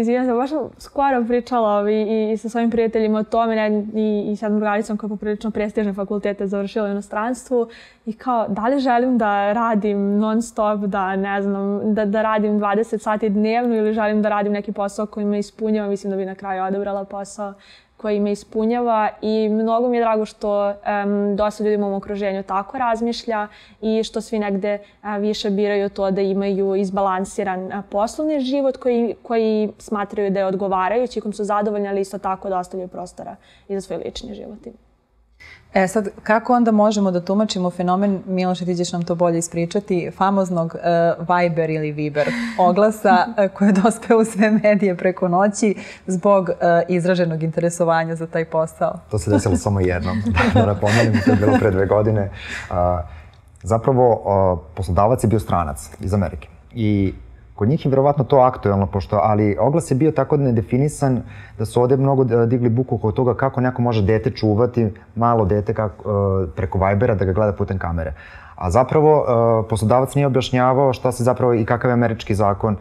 Izvijem se, baš skoro pričala i, i sa svojim prijateljima o tome ne, i, i sa drugaricom koja je poprilično prestižne fakultete završila u inostranstvu i kao da li želim da radim non stop, da ne znam, da, da radim 20 sati dnevno ili želim da radim neki posao koji me ispunjava, mislim da bi na kraju odebrala posao koji me ispunjava i mnogo mi je drago što um, dosta ljudi u mom okruženju tako razmišlja i što svi negde a, više biraju to da imaju izbalansiran a, poslovni život koji, koji smatraju da je odgovarajući, kom su zadovoljni, ali isto tako da ostavljaju prostora i za svoj lični život. E sad, kako onda možemo da tumačimo fenomen, Miloše, ti ćeš nam to bolje ispričati, famoznog uh, Viber ili Viber oglasa uh, koje je dospeo u sve medije preko noći zbog uh, izraženog interesovanja za taj posao? To se desilo samo jednom, da napomenem, to je bilo pre dve godine. Uh, zapravo, uh, poslodavac je bio stranac iz Amerike i Kod njih je verovatno to aktuelno, pošto, ali oglas je bio tako nedefinisan da su ovde mnogo e, digli buku oko toga kako neko može dete čuvati, malo dete kako, e, preko Vibera da ga gleda putem kamere. A zapravo e, poslodavac nije objašnjavao šta se zapravo i kakav je američki zakon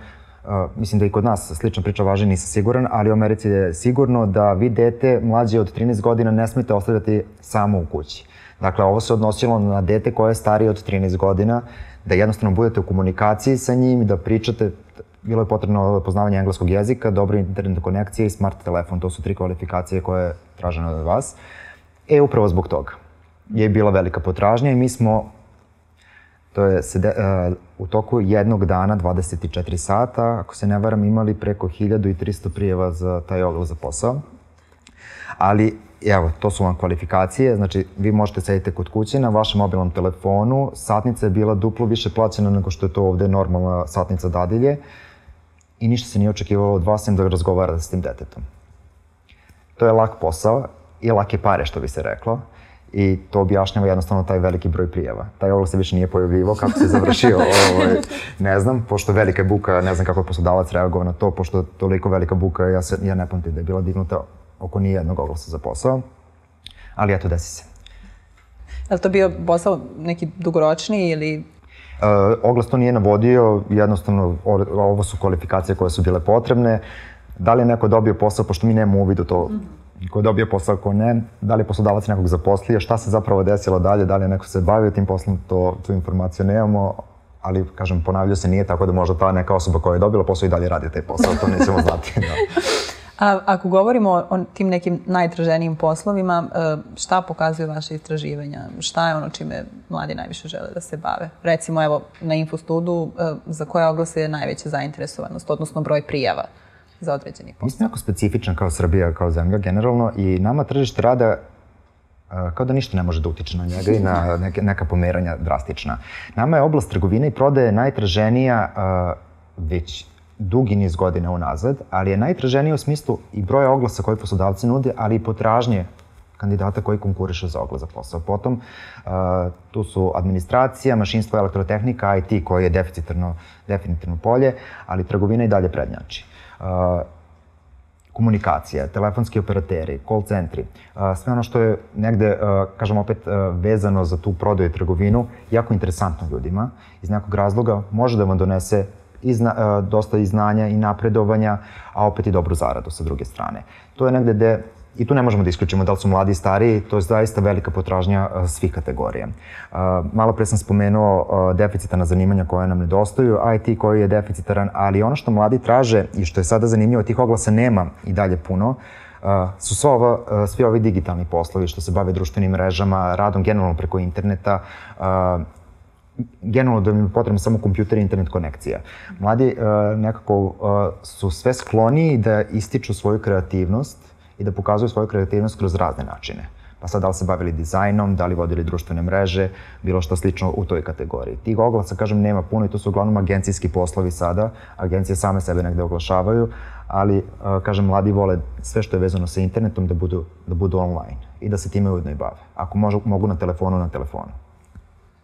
mislim da i kod nas slična priča važi, nisam siguran, ali u Americi je sigurno da vi dete mlađe od 13 godina ne smete ostavljati samo u kući. Dakle, ovo se odnosilo na dete koje je starije od 13 godina, da jednostavno budete u komunikaciji sa njim, da pričate, bilo je potrebno poznavanje engleskog jezika, dobra internet konekcija i smart telefon, to su tri kvalifikacije koje je traženo od vas. E, upravo zbog toga je bila velika potražnja i mi smo to je sede, uh, u toku jednog dana, 24 sata, ako se ne varam, imali preko 1300 prijeva za taj oglas za posao. Ali evo, to su vam kvalifikacije, znači vi možete sedite kod kuće na vašem mobilnom telefonu, satnica je bila duplo više plaćena nego što je to ovde normalna satnica dadilje i ništa se nije očekivalo od vas, sem da razgovarate s tim detetom. To je lak posao i lake pare, što bi se reklo. I to objašnjava jednostavno taj veliki broj prijava. Taj oglas se više nije pojavljivo, kako se završio, ovaj, ne znam, pošto velika buka, ne znam kako je poslodavac reagovao na to, pošto toliko velika buka, ja, se, ja ne pamtim da je bila dignuta oko nijednog oglasa za posao, ali eto, desi se. Je li to bio posao neki dugoročni ili Uh, oglas to nije navodio, jednostavno ovo su kvalifikacije koje su bile potrebne. Da li je neko dobio posao, pošto mi nemamo uvid u to mm -hmm. ko je dobio posao, ko ne, da li je poslodavac nekog zaposlio, šta se zapravo desilo dalje, da li je neko se bavio tim poslom, to, tu informaciju nemamo, ali, kažem, ponavljaju se nije, tako da možda ta neka osoba koja je dobila posao i dalje radi taj posao, to nećemo znati. Da. A ako govorimo o tim nekim najtraženijim poslovima, e, šta pokazuju vaše istraživanja? Šta je ono čime mladi najviše žele da se bave? Recimo, evo, na Infostudu, e, za koje oglase je najveća zainteresovanost, odnosno broj prijava za određeni posao? Mi smo jako specifičan kao Srbija, kao zemlja generalno i nama tržište rada e, kao da ništa ne može da utiče na njega i na neke, neka pomeranja drastična. Nama je oblast trgovine i prodaje najtraženija već dugi niz godina unazad, ali je najtraženije u smislu i broja oglasa koje poslodavci nude, ali i potražnje kandidata koji konkuriše za oglas za posao. Potom, uh, tu su administracija, mašinstvo, elektrotehnika, IT koji je deficitarno, definitivno polje, ali trgovina i dalje prednjači. Uh, komunikacija, telefonski operateri, call centri, sve ono što je negde, kažem opet, vezano za tu prodaju i trgovinu, jako interesantno ljudima. Iz nekog razloga može da vam donese i zna, dosta i znanja i napredovanja, a opet i dobru zaradu sa druge strane. To je negde gde I tu ne možemo da isključimo da li su mladi i stariji, to je zaista velika potražnja svih kategorija. Malo pre sam spomenuo deficitarna zanimanja koje nam nedostaju, IT koji je deficitaran, ali ono što mladi traže i što je sada zanimljivo, tih oglasa nema i dalje puno, su sva ova, svi ovi digitalni poslovi što se bave društvenim mrežama, radom generalno preko interneta, generalno da im je potrebno samo kompjuter i internet konekcija. Mladi nekako su sve skloniji da ističu svoju kreativnost i da pokazuju svoju kreativnost kroz razne načine. Pa sad da li se bavili dizajnom, da li vodili društvene mreže, bilo što slično u toj kategoriji. Tih oglasa, kažem, nema puno i to su uglavnom agencijski poslovi sada. Agencije same sebe negde oglašavaju, ali, kažem, mladi vole sve što je vezano sa internetom da budu, da budu online i da se time ujedno i bave. Ako možu, mogu na telefonu, na telefonu.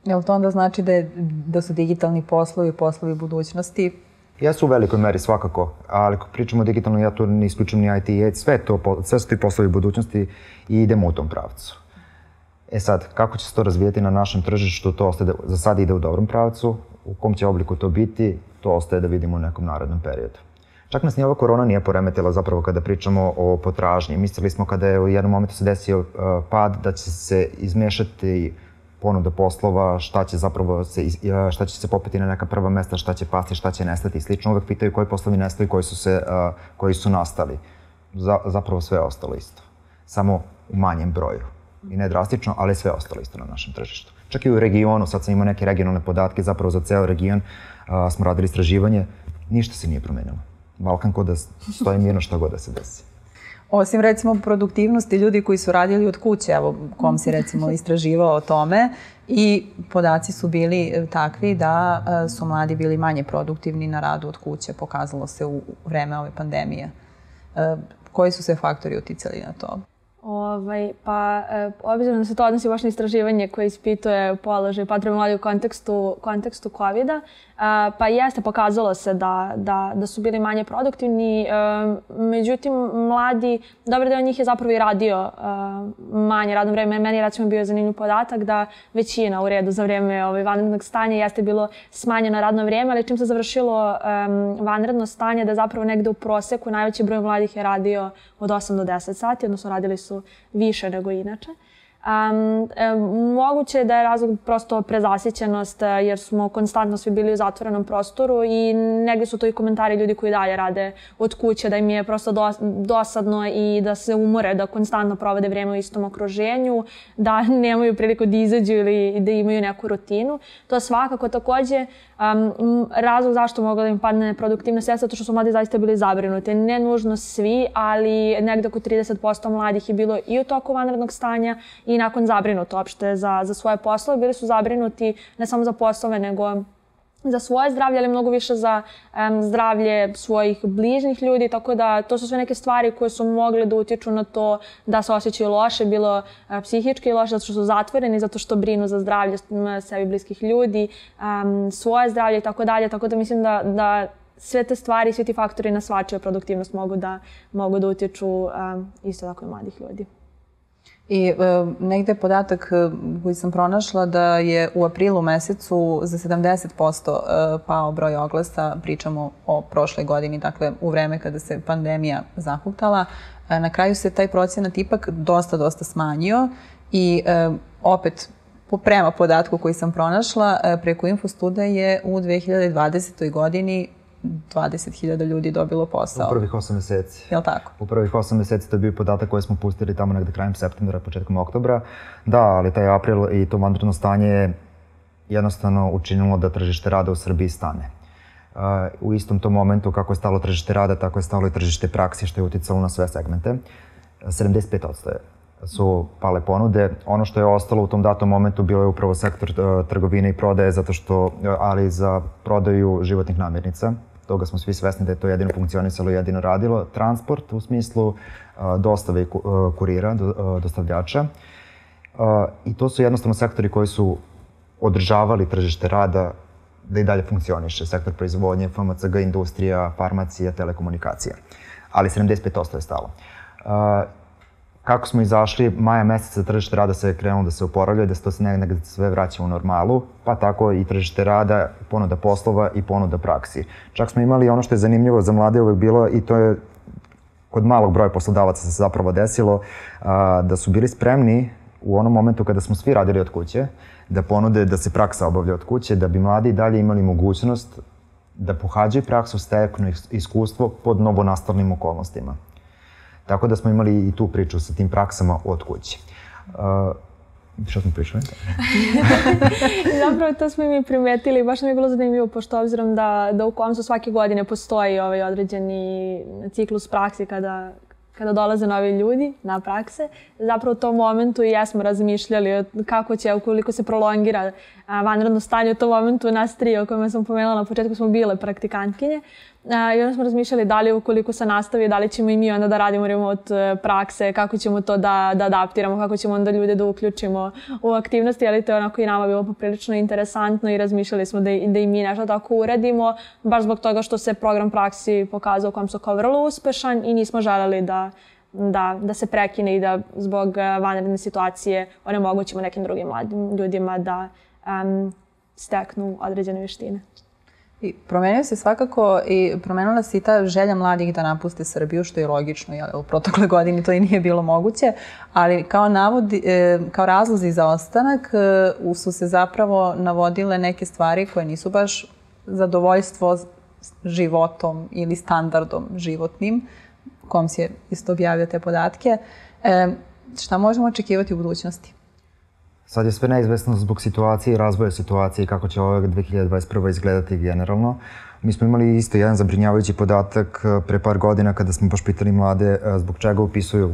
Jel to onda znači da, je, da su digitalni poslovi, poslovi budućnosti Jesu u velikoj meri svakako, ali ako pričamo o digitalnom, ja tu ne isključujem ni IT i sve, to, sve su ti poslovi budućnosti i idemo u tom pravcu. E sad, kako će se to razvijeti na našem tržištu, to ostaje da, za sad ide u dobrom pravcu, u kom će obliku to biti, to ostaje da vidimo u nekom narodnom periodu. Čak nas ni ova korona nije poremetila zapravo kada pričamo o potražnji. Mislili smo kada je u jednom momentu se desio uh, pad da će se izmešati ponuda poslova, šta će zapravo se, šta će se popeti na neka prva mesta, šta će pasti, šta će nestati i slično. Uvek pitaju koji poslovi nestaju, koji su, se, koji su nastali. Za, zapravo sve je ostalo isto. Samo u manjem broju. I ne drastično, ali sve je ostalo isto na našem tržištu. Čak i u regionu, sad sam imao neke regionalne podatke, zapravo za ceo region a, smo radili istraživanje, ništa se nije promenilo. Balkan kod da stoji mirno šta god da se desi. Osim recimo produktivnosti ljudi koji su radili od kuće, evo kom si recimo istraživao o tome i podaci su bili e, takvi da e, su mladi bili manje produktivni na radu od kuće, pokazalo se u vreme ove pandemije. E, koji su se faktori uticali na to? Ovaj, pa, e, obzirom da se to odnosi baš na istraživanje koje ispituje položaj potrebe mladih u kontekstu, kontekstu COVID-a, pa jeste pokazalo se da, da, da su bili manje produktivni. E, međutim, mladi, dobar deo njih je zapravo i radio e, manje radno vreme. Meni je recimo bio zanimljiv podatak da većina u redu za vreme ovaj, vanrednog stanja jeste bilo smanjeno radno vreme, ali čim se završilo vanredno stanje, da zapravo negde u proseku najveći broj mladih je radio od 8 do 10 sati, odnosno radili su više nego inače. Um, moguće je da je razlog prosto prezasićenost e, jer smo konstantno svi bili u zatvorenom prostoru i negde su to i komentari ljudi koji dalje rade od kuće da im je prosto dos, dosadno i da se umore, da konstantno provode vreme u istom okruženju, da nemaju priliku da izađu ili da imaju neku rutinu. To svakako takođe um, razlog zašto mogla da im padne neproduktivnost jeste zato što su mladi zaista bili zabrinuti. Ne nužno svi, ali negde oko 30% mladih je bilo i u toku vanrednog stanja i nakon zabrinuto opšte za, za svoje poslove. Bili su zabrinuti ne samo za poslove, nego za svoje zdravlje, ali mnogo više za um, zdravlje svojih bližnjih ljudi, tako da to su sve neke stvari koje su mogle da utiču na to da se osjećaju loše, bilo uh, psihički loše zato što su zatvoreni, zato što brinu za zdravlje sebi bliskih ljudi, um, svoje zdravlje i tako dalje, tako da mislim da, da sve te stvari, svi ti faktori na svačiju produktivnost mogu da, mogu da utiču um, isto tako i mladih ljudi. I e, negde podatak e, koji sam pronašla da je u aprilu mesecu za 70% e, pao broj oglasa, pričamo o prošle godini, dakle u vreme kada se pandemija zahuktala. E, na kraju se taj procenat ipak dosta, dosta smanjio i e, opet prema podatku koji sam pronašla, preko Infostuda je u 2020. godini 20.000 ljudi dobilo posao. U prvih 8 meseci. Je li tako? U prvih 8 meseci to je bio podatak koji smo pustili tamo negde krajem septembra, početkom oktobra. Da, ali taj april i to vanredno stanje je jednostavno učinilo da tržište rada u Srbiji stane. Uh, u istom tom momentu kako je stalo tržište rada, tako je stalo i tržište praksi što je uticalo na sve segmente. 75% je su pale ponude. Ono što je ostalo u tom datom momentu bilo je upravo sektor uh, trgovine i prodaje, zato što, uh, ali za prodaju životnih namirnica, toga smo svi svesni da je to jedino funkcionisalo i jedino radilo. Transport u smislu dostave i kurira, dostavljača. I to su jednostavno sektori koji su održavali tržište rada da i dalje funkcioniše. Sektor proizvodnje, FMCG, industrija, farmacija, telekomunikacija. Ali 75% je stalo. Kako smo izašli, maja meseca tržište rada se je krenulo da se oporavlja, da se to se negde sve vraća u normalu, pa tako i tržište rada, ponuda poslova i ponuda praksi. Čak smo imali ono što je zanimljivo za mlade uvek bilo i to je kod malog broja poslodavaca se zapravo desilo, da su bili spremni u onom momentu kada smo svi radili od kuće, da ponude da se praksa obavlja od kuće, da bi mladi dalje imali mogućnost da pohađaju praksu, steknu iskustvo pod novonastalnim okolnostima. Tako da smo imali i tu priču sa tim praksama od kuće. Uh, Što smo pričali? Zapravo to smo i mi primetili, baš nam je bilo zanimljivo, pošto obzirom da, da u komsu svake godine postoji ovaj određeni ciklus praksi kada, kada dolaze novi ljudi na prakse, zapravo u tom momentu i jesmo razmišljali kako će, ukoliko se prolongira vanredno stanje u tom momentu, nas tri o kojima sam pomenula na početku smo bile praktikantkinje, I onda smo razmišljali da li ukoliko se nastavi, da li ćemo i mi onda da radimo remote e, prakse, kako ćemo to da, da adaptiramo, kako ćemo onda ljude da uključimo u aktivnosti, ali to je onako i nama bilo poprilično interesantno i razmišljali smo da, da i mi nešto tako uradimo, baš zbog toga što se program praksi pokazao u kojem su kao vrlo uspešan i nismo želeli da, da, da se prekine i da zbog e, vanredne situacije onemogućimo nekim drugim mladim ljudima da um, steknu određene vještine. I promenio se svakako i promenila se i ta želja mladih da napuste Srbiju, što je logično, jer u protekle godini to i nije bilo moguće, ali kao, navodi, e, kao razlozi za ostanak e, su se zapravo navodile neke stvari koje nisu baš zadovoljstvo životom ili standardom životnim, kom si je isto objavio te podatke. E, šta možemo očekivati u budućnosti? Sad je sve neizvesno zbog situacije i razvoja situacije i kako će ova 2021. izgledati generalno. Mi smo imali isto jedan zabrinjavajući podatak eh, pre par godina kada smo baš pitali mlade eh, zbog čega upisuju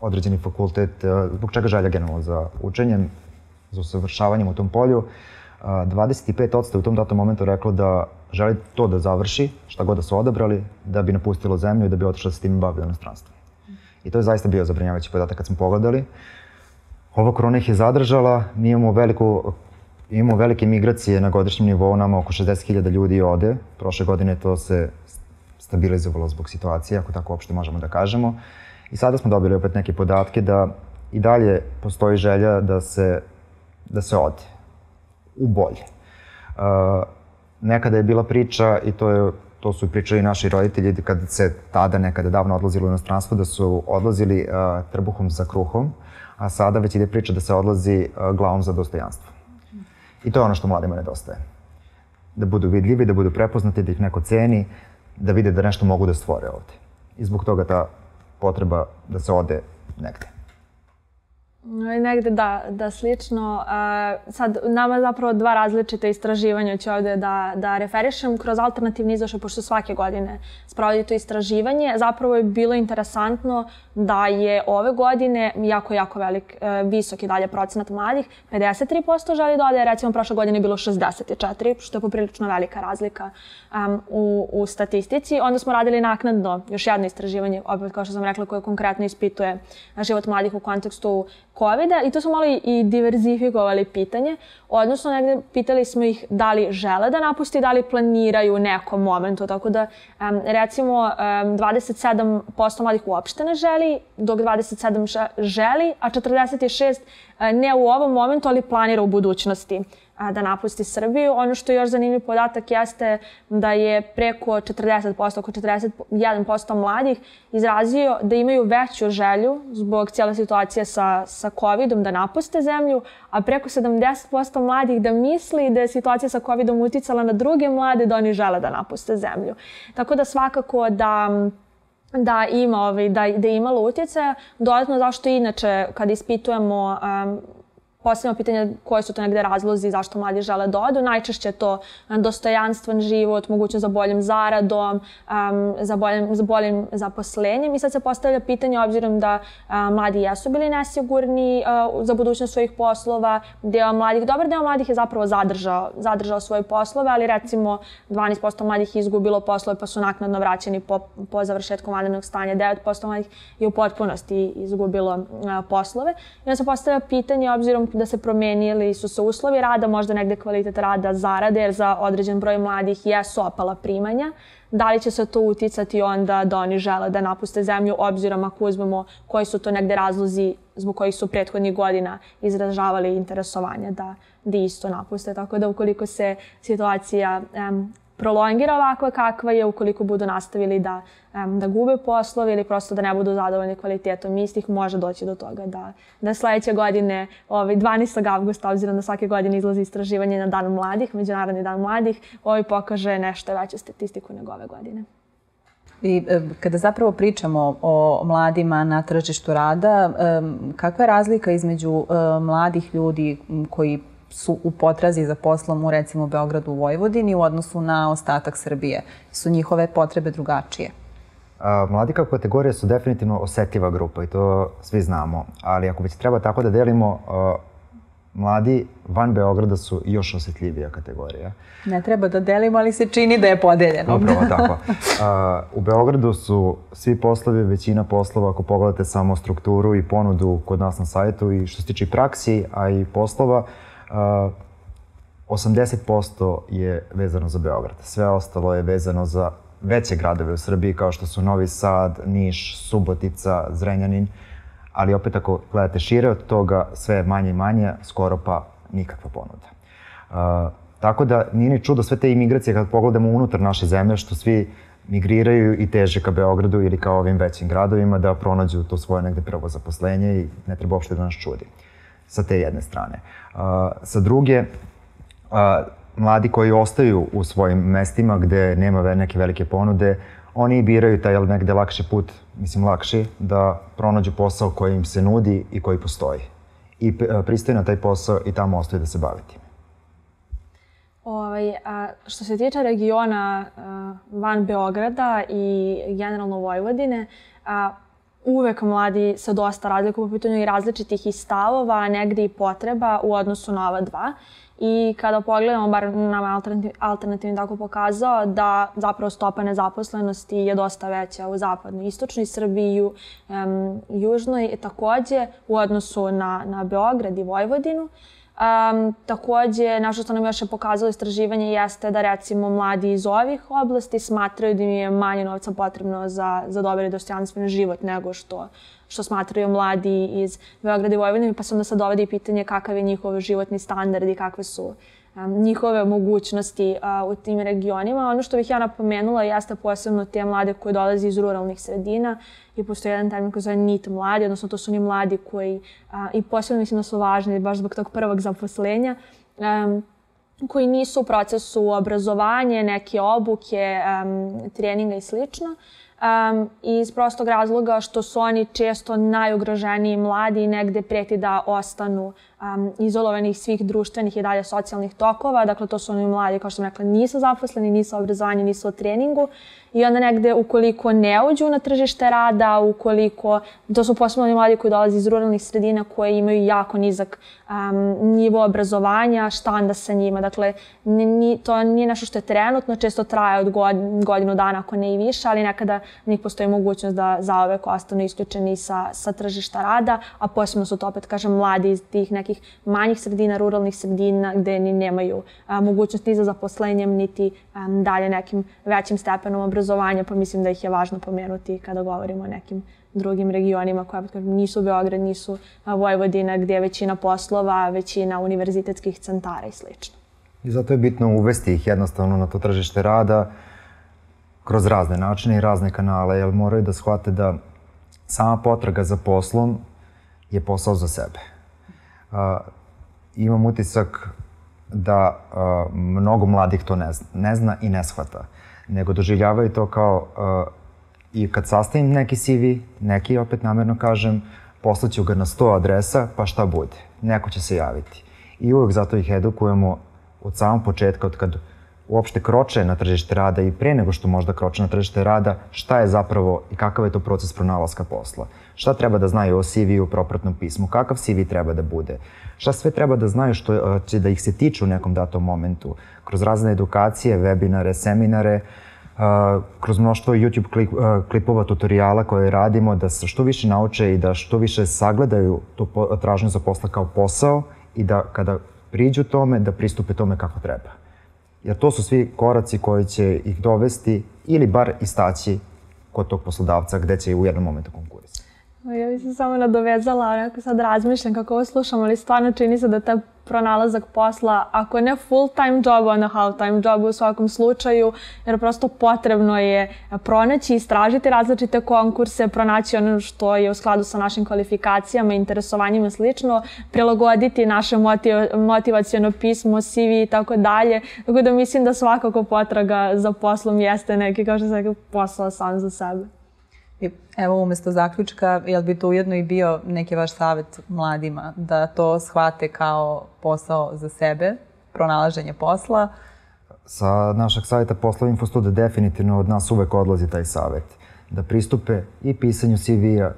određeni fakultet, eh, zbog čega želja generalno za učenjem, za usavršavanjem u tom polju. 25% u tom datom momentu reklo da želi to da završi, šta god da su odabrali, da bi napustilo zemlju i da bi otišlo s tim bavio inostranstvo. I to je zaista bio zabrinjavajući podatak kad smo pogledali. Uh, Ova korona ih je zadržala, mi imamo veliku imamo velike migracije na godišnjem nivou, nama oko 60.000 ljudi ode. Prošle godine to se stabilizovalo zbog situacije, ako tako uopšte možemo da kažemo. I sada smo dobili opet neke podatke da i dalje postoji želja da se, da se ode u bolje. Uh, nekada je bila priča, i to, je, to su pričali naši roditelji, kad se tada nekada davno odlazilo u inostranstvo, da su odlazili uh, trbuhom za kruhom, a sada već ide priča da se odlazi glavom za dostojanstvo. I to je ono što mladima nedostaje. Da budu vidljivi, da budu prepoznati, da ih neko ceni, da vide da nešto mogu da stvore ovde. I zbog toga ta potreba da se ode negde. Negde da, da slično. Sad, nama zapravo dva različite istraživanja ću ovde da, da referišem kroz alternativni izvešaj, pošto svake godine sprovodi to istraživanje. Zapravo je bilo interesantno da je ove godine jako, jako velik, uh, visok i dalje procenat mladih. 53% želi da ode, recimo prošle godine je bilo 64, što je poprilično velika razlika um, u, u statistici. Onda smo radili naknadno još jedno istraživanje, opet kao što sam rekla, koje konkretno ispituje život mladih u kontekstu covid i to smo malo i diverzifikovali pitanje, odnosno negde pitali smo ih da li žele da napusti, da li planiraju u nekom momentu, tako da um, recimo um, 27% mladih uopšte ne želi, dok 27 želi, a 46 ne u ovom momentu, ali planira u budućnosti da napusti Srbiju. Ono što je još zanimljiv podatak jeste da je preko 40%, oko 41% mladih izrazio da imaju veću želju zbog cijele situacije sa, sa COVID-om da napuste zemlju, a preko 70% mladih da misli da je situacija sa COVID-om uticala na druge mlade da oni žele da napuste zemlju. Tako da svakako da da ima, ovaj, da, da imalo utjecaja. Dodatno zašto inače kad ispitujemo um, postavljamo pitanje koje su to negde razlozi zašto mladi žele da odu. Najčešće je to dostojanstven život, moguće za boljim zaradom, um, za, boljim, za boljim zaposlenjem. I sad se postavlja pitanje, obzirom da um, mladi jesu bili nesigurni uh, za budućnost svojih poslova, deo mladih, dobar deo mladih je zapravo zadržao, zadržao svoje poslove, ali recimo 12% mladih je izgubilo poslove pa su naknadno vraćeni po, po završetku vanrednog stanja. 9% mladih je u potpunosti izgubilo uh, poslove. I onda se postavlja pitanje, obzirom da se promenili su se uslovi rada, možda negde kvalitet rada zarade, jer za određen broj mladih jesu opala primanja. Da li će se to uticati onda da oni žele da napuste zemlju, obzirom ako uzmemo koji su to negde razlozi zbog kojih su prethodnih godina izražavali interesovanje da, da isto napuste. Tako da ukoliko se situacija um, prolongira ovako kakva je ukoliko budu nastavili da, um, da gube poslove ili prosto da ne budu zadovoljni kvalitetom istih, može doći do toga da, da sledeće godine, ovaj, 12. avgusta, obzirom da svake godine izlazi istraživanje na Dan mladih, Međunarodni dan mladih, ovaj pokaže nešto veću statistiku nego ove godine. I kada zapravo pričamo o mladima na tržištu rada, kakva je razlika između mladih ljudi koji su u potrazi za poslom u recimo Beogradu u Vojvodini u odnosu na ostatak Srbije? Su njihove potrebe drugačije? A, mladi kao kategorija su definitivno osetljiva grupa i to svi znamo, ali ako već treba tako da delimo, a, mladi van Beograda su još osetljivija kategorija. Ne treba da delimo, ali se čini da je podeljeno. Upravo tako. A, u Beogradu su svi poslovi, većina poslova, ako pogledate samo strukturu i ponudu kod nas na sajtu i što se tiče praksi, a i poslova, 80% je vezano za Beograd. Sve ostalo je vezano za veće gradove u Srbiji kao što su Novi Sad, Niš, Subotica, Zrenjanin, ali opet ako gledate šire od toga, sve je manje i manje, skoro pa nikakva ponuda. Uh, tako da nije ni čudo sve te imigracije kad pogledamo unutar naše zemlje, što svi migriraju i teže ka Beogradu ili ka ovim većim gradovima da pronađu to svoje negde prvo zaposlenje i ne treba uopšte da nas čudi sa te jedne strane. Uh, sa druge, uh, mladi koji ostaju u svojim mestima gde nema neke velike ponude, oni biraju taj negde lakši put, mislim lakši, da pronađu posao koji im se nudi i koji postoji. I uh, pristaju na taj posao i tamo ostaju da se baviti. Ovaj, a, što se tiče regiona a, van Beograda i generalno Vojvodine, a, uvek mladi se dosta razlikuju po pitanju i različitih i stavova, negde i potreba u odnosu na ova dva. I kada pogledamo, bar nam alternativ, alternativni tako pokazao, da zapravo stopa nezaposlenosti je dosta veća u zapadnoj i istočnoj Srbiji, u um, južnoj takođe u odnosu na, na Beograd i Vojvodinu. Um, takođe, nešto što nam još je pokazalo istraživanje jeste da recimo mladi iz ovih oblasti smatraju da im je manje novca potrebno za, za dobar i dostojanstven život nego što, što smatraju mladi iz Beograda i Vojvodine, pa se onda sad dovede i pitanje kakav je njihov životni standard i kakve su um, njihove mogućnosti u tim regionima. Ono što bih ja napomenula jeste posebno te mlade koje dolaze iz ruralnih sredina i postoji jedan termin koji zove NIT mladi, odnosno to su oni mladi koji, i posebno mislim da su važni baš zbog tog prvog zaposlenja, koji nisu u procesu obrazovanja, neke obuke, treninga i slično, um, iz prostog razloga što su oni često najugroženiji mladi i negde preti da ostanu um, izolovanih svih društvenih i dalje socijalnih tokova. Dakle, to su oni mladi, kao što sam rekla, nisu zaposleni, nisu obrazovanju, nisu u treningu i onda negde ukoliko ne uđu na tržište rada, ukoliko, to su posebno oni mladi koji dolaze iz ruralnih sredina koje imaju jako nizak um, nivo obrazovanja, šta onda sa njima. Dakle, ni, to nije nešto što je trenutno, često traje od god, godinu dana, ako ne i više, ali nekada njih postoji mogućnost da zaovek ostanu isključeni sa, sa tržišta rada, a posebno su to opet, kažem, mladi iz tih nekih manjih sredina, ruralnih sredina gde ni nemaju a, mogućnost ni za zaposlenjem, niti a, dalje nekim većim stepenom obrazovanja, pa mislim da ih je važno pomenuti kada govorimo o nekim drugim regionima koja nisu Beograd, nisu Vojvodina gdje je većina poslova, većina univerzitetskih centara i sl. I zato je bitno uvesti ih jednostavno na to tržište rada kroz razne načine i razne kanale, jer moraju da shvate da sama potraga za poslom je posao za sebe. Uh, imam utisak da uh, mnogo mladih to ne zna, ne zna i ne shvata, nego doživljavaju to kao uh, i kad sastavim neki CV, neki opet namerno kažem, poslaću ga na 100 adresa, pa šta bude. neko će se javiti. I uvek zato ih edukujemo od samog početka, od kad uopšte kroče na tržište rada i pre nego što možda kroče na tržište rada, šta je zapravo i kakav je to proces pronalaska posla. Šta treba da znaju o CV-u, propratnom pismu, kakav CV treba da bude, šta sve treba da znaju što e, će da ih se tiče u nekom datom momentu, kroz razne edukacije, webinare, seminare, Uh, kroz mnoštvo YouTube klip, uh, klipova, tutoriala koje radimo, da se što više nauče i da što više sagledaju tu tražnju za posla kao posao i da kada priđu tome, da pristupe tome kako treba. Jer to su svi koraci koji će ih dovesti ili bar istaći kod tog poslodavca gde će u jednom momentu konkurisati. Ja bih se samo nadovezala, onako sad razmišljam kako ovo slušam, ali stvarno čini se da ta pronalazak posla, ako ne full time job, onda half time job u svakom slučaju, jer prosto potrebno je pronaći, istražiti različite konkurse, pronaći ono što je u skladu sa našim kvalifikacijama, interesovanjima slično, prilagoditi naše motiv, pismo, CV i tako dalje. Tako da mislim da svakako potraga za poslom jeste neki, kao što se rekao, posao sam za sebe. I evo umesto zaključka, jel bi to ujedno i bio neki vaš savet mladima da to shvate kao posao za sebe, pronalaženje posla? Sa našeg savjeta Posla Infostude definitivno od nas uvek odlazi taj savet. Da pristupe i pisanju CV-a,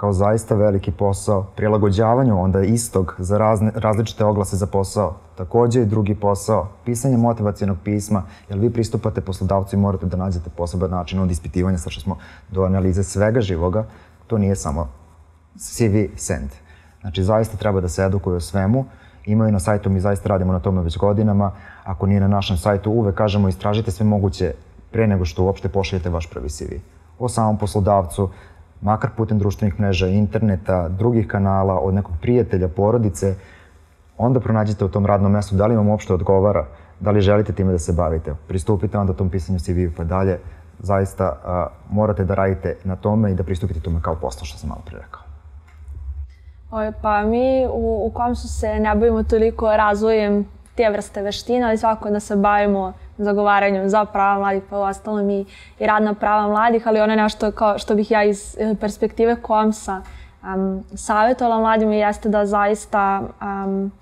kao zaista veliki posao, prilagođavanju onda istog za razne, različite oglase za posao, takođe i drugi posao, pisanje motivacijenog pisma, jer vi pristupate poslodavcu i morate da nađete poseban način od ispitivanja, sa što smo do analize svega živoga, to nije samo CV send. Znači, zaista treba da se edukuju o svemu, imaju na sajtu, mi zaista radimo na tome već godinama, ako nije na našem sajtu, uvek kažemo istražite sve moguće pre nego što uopšte pošaljete vaš prvi CV. O samom poslodavcu, makar putem društvenih mreža, interneta, drugih kanala, od nekog prijatelja, porodice, onda pronađite u tom radnom mestu da li vam uopšte odgovara, da li želite time da se bavite. Pristupite onda tom pisanju CV-u pa dalje. Zaista a, morate da radite na tome i da pristupite tome kao posla, što sam malo pre rekao. Oj, pa mi u, u kom su se ne bavimo toliko razvojem te vrste veština, ali svako da se bavimo zagovaranjem za prava mladih, pa ostalom i, i radna prava mladih, ali ono nešto kao što bih ja iz eh, perspektive komsa um, savjetovala mladima jeste da zaista um,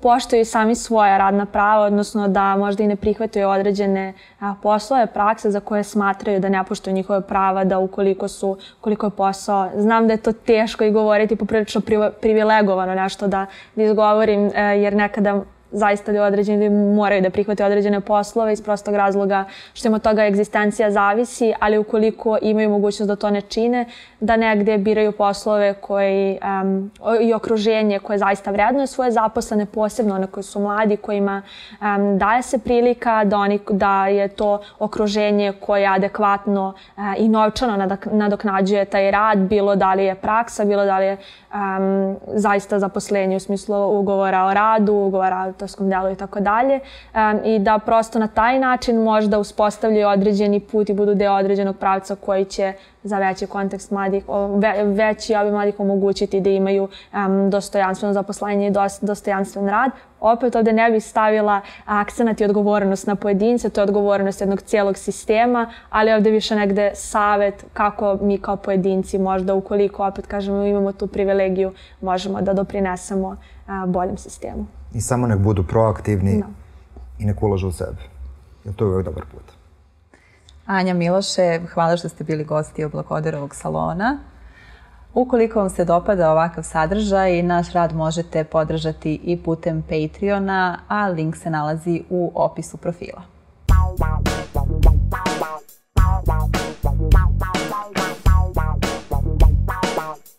poštuju sami svoja radna prava, odnosno da možda i ne prihvataju određene a, poslove, prakse za koje smatraju da ne poštuju njihove prava, da ukoliko su, koliko je posao, znam da je to teško i govoriti poprilično privilegovano nešto da, da izgovorim, e, jer nekada zaista da određeni moraju da prihvate određene poslove iz prostog razloga što im od toga egzistencija zavisi, ali ukoliko imaju mogućnost da to ne čine, da negde biraju poslove koji, um, i okruženje koje zaista vrednuje svoje zaposlene, posebno one koji su mladi, kojima um, daje se prilika da, oni, da je to okruženje koje adekvatno uh, i novčano nadoknađuje taj rad, bilo da li je praksa, bilo da li je um, zaista zaposlenje u smislu ugovora o radu, ugovora o autorskom delu i tako dalje. I da prosto na taj način možda uspostavljaju određeni put i budu deo određenog pravca koji će za veći kontekst mladih, ve, veći obi mladih omogućiti da imaju um, dostojanstveno zaposlenje i dostojanstven rad. Opet ovde ne bih stavila akcenat i odgovornost na pojedince, to je odgovornost jednog cijelog sistema, ali ovde više negde savet kako mi kao pojedinci možda ukoliko opet kažemo imamo tu privilegiju možemo da doprinesemo a, boljem sistemu. I samo nek budu proaktivni no. i nek ulažu u sebe. Jer to je uvek dobar put. Anja Miloše, hvala što ste bili gosti Oblakodarovog salona. Ukoliko vam se dopada ovakav sadržaj, naš rad možete podržati i putem Patreona, a link se nalazi u opisu profila.